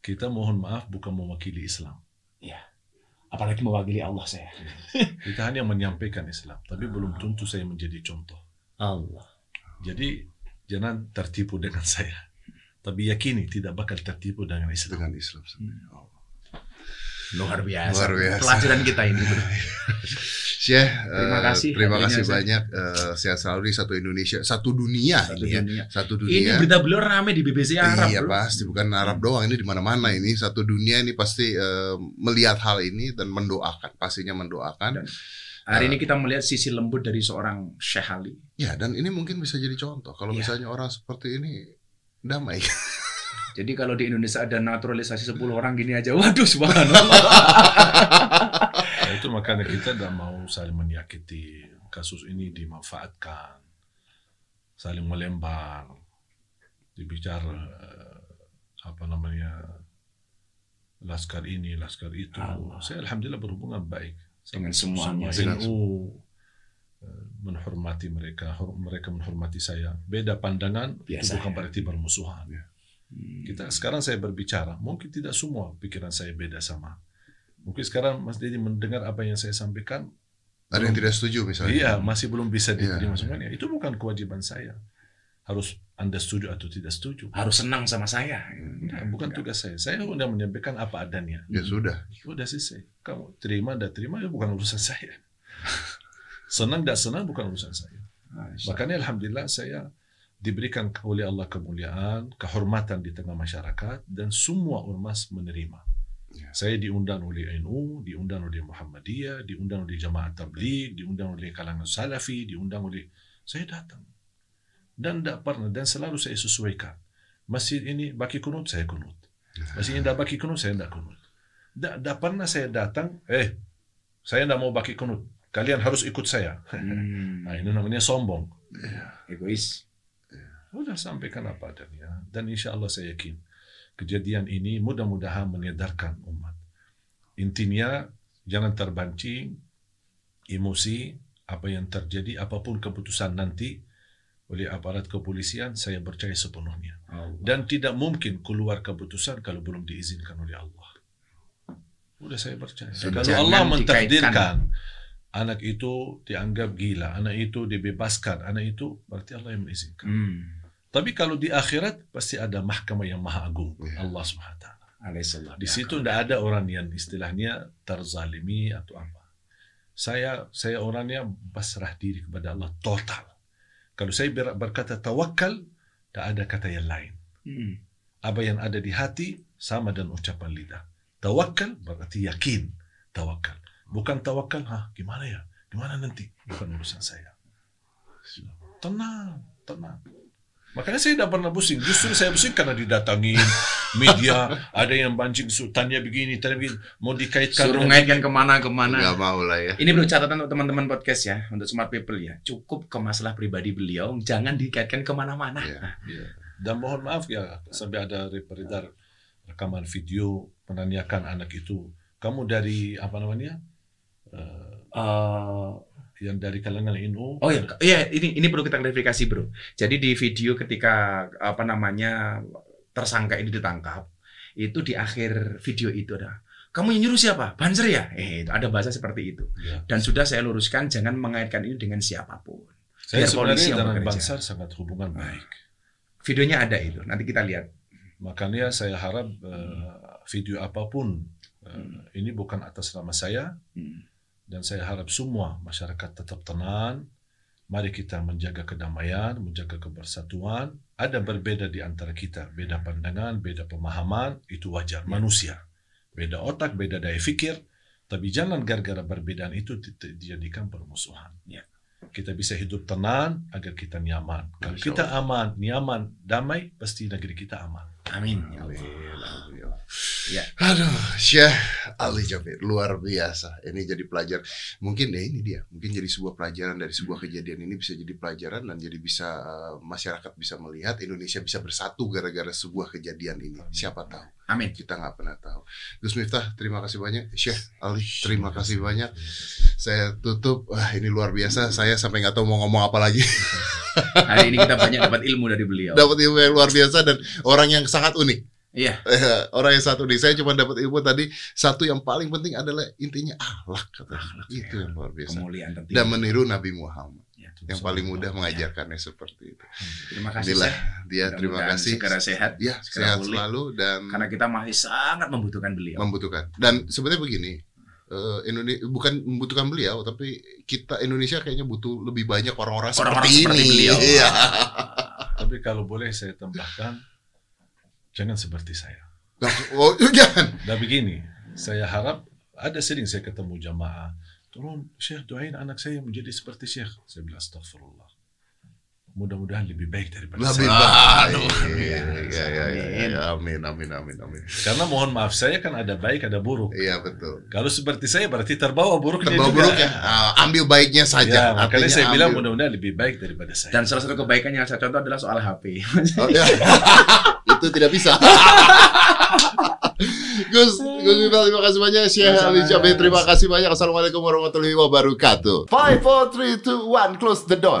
[SPEAKER 3] Kita mohon maaf bukan mewakili Islam.
[SPEAKER 2] Ya. Apalagi mewakili Allah saya.
[SPEAKER 3] Kita hanya menyampaikan Islam, tapi belum tentu saya menjadi contoh.
[SPEAKER 2] Allah.
[SPEAKER 3] Jadi jangan tertipu dengan saya. Tapi yakini tidak bakal tertipu dengan Islam.
[SPEAKER 1] Dengan Islam sendiri. Oh.
[SPEAKER 2] Luar biasa.
[SPEAKER 1] Luar biasa.
[SPEAKER 2] Pelajaran kita ini. bro.
[SPEAKER 1] Syekh,
[SPEAKER 2] Terima
[SPEAKER 1] eh,
[SPEAKER 2] kasih
[SPEAKER 1] terima kasih banyak. Eh, sehat selalu di satu Indonesia, satu dunia
[SPEAKER 2] Satu
[SPEAKER 1] ini ya.
[SPEAKER 2] dunia.
[SPEAKER 1] Satu
[SPEAKER 2] Ini
[SPEAKER 1] dunia.
[SPEAKER 2] berita beliau rame di BBC Arab.
[SPEAKER 1] iya
[SPEAKER 2] bro.
[SPEAKER 1] pasti bukan Arab doang ini di mana-mana ini satu dunia ini pasti eh, melihat hal ini dan mendoakan pastinya mendoakan
[SPEAKER 2] Dan- Hari ini kita melihat sisi lembut dari seorang Syekh Ali.
[SPEAKER 1] ya dan ini mungkin bisa jadi contoh kalau
[SPEAKER 2] Iya.
[SPEAKER 1] misalnya orang seperti ini damai
[SPEAKER 2] Jadi kalau di Indonesia ada naturalisasi 10 orang gini aja, waduh subhanallah.
[SPEAKER 3] Nah, itu makanya kita tidak mau saling menyakiti. Kasus ini dimanfaatkan, saling melempar, dibicara eh, apa namanya laskar ini, laskar itu.
[SPEAKER 2] Allah.
[SPEAKER 3] Saya alhamdulillah berhubungan baik
[SPEAKER 2] Dengan semuanya.
[SPEAKER 3] Semua
[SPEAKER 1] Dengan
[SPEAKER 3] NU, eh, menghormati mereka, mereka menghormati saya. Beda pandangan
[SPEAKER 2] Biasa,
[SPEAKER 3] itu bukan
[SPEAKER 2] ya.
[SPEAKER 3] berarti bermusuhan.
[SPEAKER 2] Hmm.
[SPEAKER 3] Kita sekarang saya berbicara, mungkin tidak semua pikiran saya beda sama. Mungkin sekarang Mas Dedi mendengar apa yang saya sampaikan,
[SPEAKER 1] ada yang tidak setuju misalnya
[SPEAKER 3] iya masih belum bisa diterima
[SPEAKER 1] Iya.
[SPEAKER 3] semuanya. Itu bukan kewajiban saya. harus anda setuju atau tidak setuju.
[SPEAKER 2] Harus senang sama saya.
[SPEAKER 3] Nah, bukan tugas saya. Saya udah menyampaikan apa adanya.
[SPEAKER 1] Ya sudah.
[SPEAKER 3] Udah selesai. Kamu terima, tidak terima, ya bukan urusan saya. senang, tidak senang, bukan urusan saya. Makanya Alhamdulillah saya diberikan oleh Allah kemuliaan, kehormatan di tengah masyarakat, dan semua ormas menerima.
[SPEAKER 1] Ya.
[SPEAKER 3] Saya diundang oleh NU, diundang oleh Muhammadiyah, diundang oleh Jamaah Tabligh, diundang oleh kalangan Salafi, diundang oleh... Saya datang. Dan tidak pernah, dan selalu saya sesuaikan. Masjid ini baki kunut, saya kunut. Masjid ini tidak baki kunut, saya tidak kunut. Tidak pernah saya datang, eh, saya tidak mau baki kunut. Kalian harus ikut saya.
[SPEAKER 2] Hmm.
[SPEAKER 3] Nah, ini namanya sombong.
[SPEAKER 2] Egois.
[SPEAKER 3] Sudah sampaikan apa adanya. Dan insya Allah saya yakin kejadian ini mudah-mudahan menyadarkan umat. Intinya jangan terbancing emosi apa yang terjadi apa pun keputusan nanti oleh aparat kepolisian saya percaya sepenuhnya dan tidak mungkin keluar keputusan kalau belum diizinkan oleh Allah. Sudah saya percaya.
[SPEAKER 2] Sudah.
[SPEAKER 3] Kalau Allah mentakdirkan anak itu dianggap gila, anak itu dibebaskan, anak itu berarti Allah yang mengizinkan.
[SPEAKER 2] Hmm.
[SPEAKER 3] Tapi kalau di akhirat pasti ada mahkamah yang maha agung,
[SPEAKER 1] Ya.
[SPEAKER 3] Allah Subhanahu wa taala. Di situ tidak ada orang yang istilahnya terzalimi atau apa. Saya saya orangnya pasrah diri kepada Allah total. Kalau saya ber- berkata tawakal, tak ada kata yang lain.
[SPEAKER 2] Hmm.
[SPEAKER 3] Apa yang ada di hati sama dan ucapan lidah. Tawakal berarti yakin. Tawakal. Bukan tawakal, ha, gimana ya? Gimana nanti? Bukan urusan saya. Tenang, tenang. Makanya saya tidak pernah pusing. Justru saya pusing karena didatangin media. Ada yang bancing, su- tanya begini, tanya begini. Mau dikaitkan
[SPEAKER 2] Suruh ngaitkan ke mana-kemana.
[SPEAKER 1] Nggak mau lah ya.
[SPEAKER 2] Ini perlu catatan untuk teman-teman podcast ya, untuk smart people ya. Cukup ke masalah pribadi beliau, jangan dikaitkan ke mana-mana.
[SPEAKER 1] Iya.
[SPEAKER 2] Nah,
[SPEAKER 3] Ya. Dan mohon maaf ya, sampai ada beredar rekaman video menanyakan anak itu, kamu dari apa namanya? Eh, yang dari kalangan NU.
[SPEAKER 2] oh ya, iya ini ini perlu kita klarifikasi bro. Jadi di video ketika apa namanya tersangka ini ditangkap, itu di akhir video itu ada kamu yang nyuruh siapa? Banser ya? Eh, itu ada bahasa seperti itu.
[SPEAKER 3] Ya.
[SPEAKER 2] Dan sudah saya luruskan, jangan mengaitkan ini dengan siapa pun.
[SPEAKER 3] Saya
[SPEAKER 2] Biar polisi
[SPEAKER 3] sebenarnya
[SPEAKER 2] yang
[SPEAKER 3] dengan. Bansar sangat hubungan baik.
[SPEAKER 2] Videonya ada itu, nanti kita lihat.
[SPEAKER 3] Makanya saya harap eh, video apa pun eh, ini bukan atas nama saya
[SPEAKER 2] Hmm.
[SPEAKER 3] Dan saya harap semua masyarakat tetap tenang. Mari kita menjaga kedamaian, menjaga kebersatuan. Ada berbeda di antara kita, beda pandangan, beda pemahaman, itu wajar, manusia. Beda otak, beda daya fikir, tapi jangan gara-gara perbedaan itu di- dijadikan permusuhan.
[SPEAKER 2] Ya.
[SPEAKER 3] Kita bisa hidup tenang agar kita nyaman. Kalau kita aman, nyaman, damai, pasti negeri kita aman.
[SPEAKER 2] Amin. ya Allah.
[SPEAKER 1] Amin, amin, ya. Aduh, Syekh Ali Jabir luar biasa. Ini jadi pelajar. Mungkin ya ini dia. Mungkin jadi sebuah pelajaran dari sebuah kejadian ini bisa jadi pelajaran dan jadi bisa eh, masyarakat bisa melihat Indonesia bisa bersatu gara-gara sebuah kejadian ini. Siapa tahu?
[SPEAKER 2] Amin.
[SPEAKER 1] Kita nggak pernah tahu. Gus Miftah, terima kasih banyak. Syekh Ali, terima kasih banyak. Saya tutup. Wah, ini luar biasa. Saya sampai nggak tahu mau ngomong apa lagi.
[SPEAKER 2] Hari ini kita banyak dapat ilmu dari beliau.
[SPEAKER 1] Dapat ilmu yang luar biasa dan orang yang sangat unik.
[SPEAKER 2] Iya.
[SPEAKER 1] Eh, orang yang satu nih saya cuma dapat ilmu tadi satu yang paling penting adalah intinya akhlak kata
[SPEAKER 2] Akhlak,
[SPEAKER 1] itu
[SPEAKER 2] ya.
[SPEAKER 1] yang luar biasa
[SPEAKER 2] Kemuliaan tertinggi.
[SPEAKER 1] dan meniru Nabi Muhammad
[SPEAKER 2] Ya.
[SPEAKER 1] yang paling mudah mengajarkannya seperti itu
[SPEAKER 2] Terima kasih.
[SPEAKER 1] inilah dia terima
[SPEAKER 2] Mudah-mudahan
[SPEAKER 1] kasih
[SPEAKER 2] Segera sehat.
[SPEAKER 1] ya
[SPEAKER 2] segera
[SPEAKER 1] sehat
[SPEAKER 2] pulih.
[SPEAKER 1] selalu dan
[SPEAKER 2] Karena kita masih sangat membutuhkan beliau.
[SPEAKER 1] membutuhkan dan sebenarnya begini Indonesia bukan membutuhkan beliau tapi kita Indonesia kayaknya butuh lebih banyak orang-orang
[SPEAKER 2] Orang-orang
[SPEAKER 1] seperti,
[SPEAKER 2] seperti
[SPEAKER 1] ini
[SPEAKER 2] beliau.
[SPEAKER 1] Iya.
[SPEAKER 3] Tapi kalau boleh saya tambahkan, jangan seperti saya.
[SPEAKER 1] Oh, jangan
[SPEAKER 3] Nah begini, saya harap ada sering saya ketemu jamaah. Tolong Syekh doain anak saya menjadi seperti Syekh. Saya bilang astagfirullah. Mudah-mudahan lebih baik daripada
[SPEAKER 1] lebih
[SPEAKER 3] saya.
[SPEAKER 1] baik
[SPEAKER 2] Aduh.
[SPEAKER 1] ya, ya, ya,
[SPEAKER 2] Amin.
[SPEAKER 1] ya, amin amin amin amin
[SPEAKER 3] Karena mohon maaf, saya kan ada baik, ada buruk.
[SPEAKER 1] iya betul
[SPEAKER 3] Kalau seperti saya berarti terbawa buruknya
[SPEAKER 1] terbawa
[SPEAKER 3] juga.
[SPEAKER 1] buruk ya Ah, ambil baiknya saja
[SPEAKER 3] Ya, makanya
[SPEAKER 1] Artinya
[SPEAKER 3] saya bilang
[SPEAKER 1] ambil-
[SPEAKER 3] mudah-mudahan lebih baik daripada saya.
[SPEAKER 2] Dan salah satu kebaikan yang saya contoh adalah soal HP.
[SPEAKER 1] Oh, ya. itu tidak bisa Gus, Gus Miftah, terima kasih banyak Syekh. Ali Jabir terima kasih banyak Assalamualaikum warahmatullahi wabarakatuh 5, 4, 3, 2, 1 close the door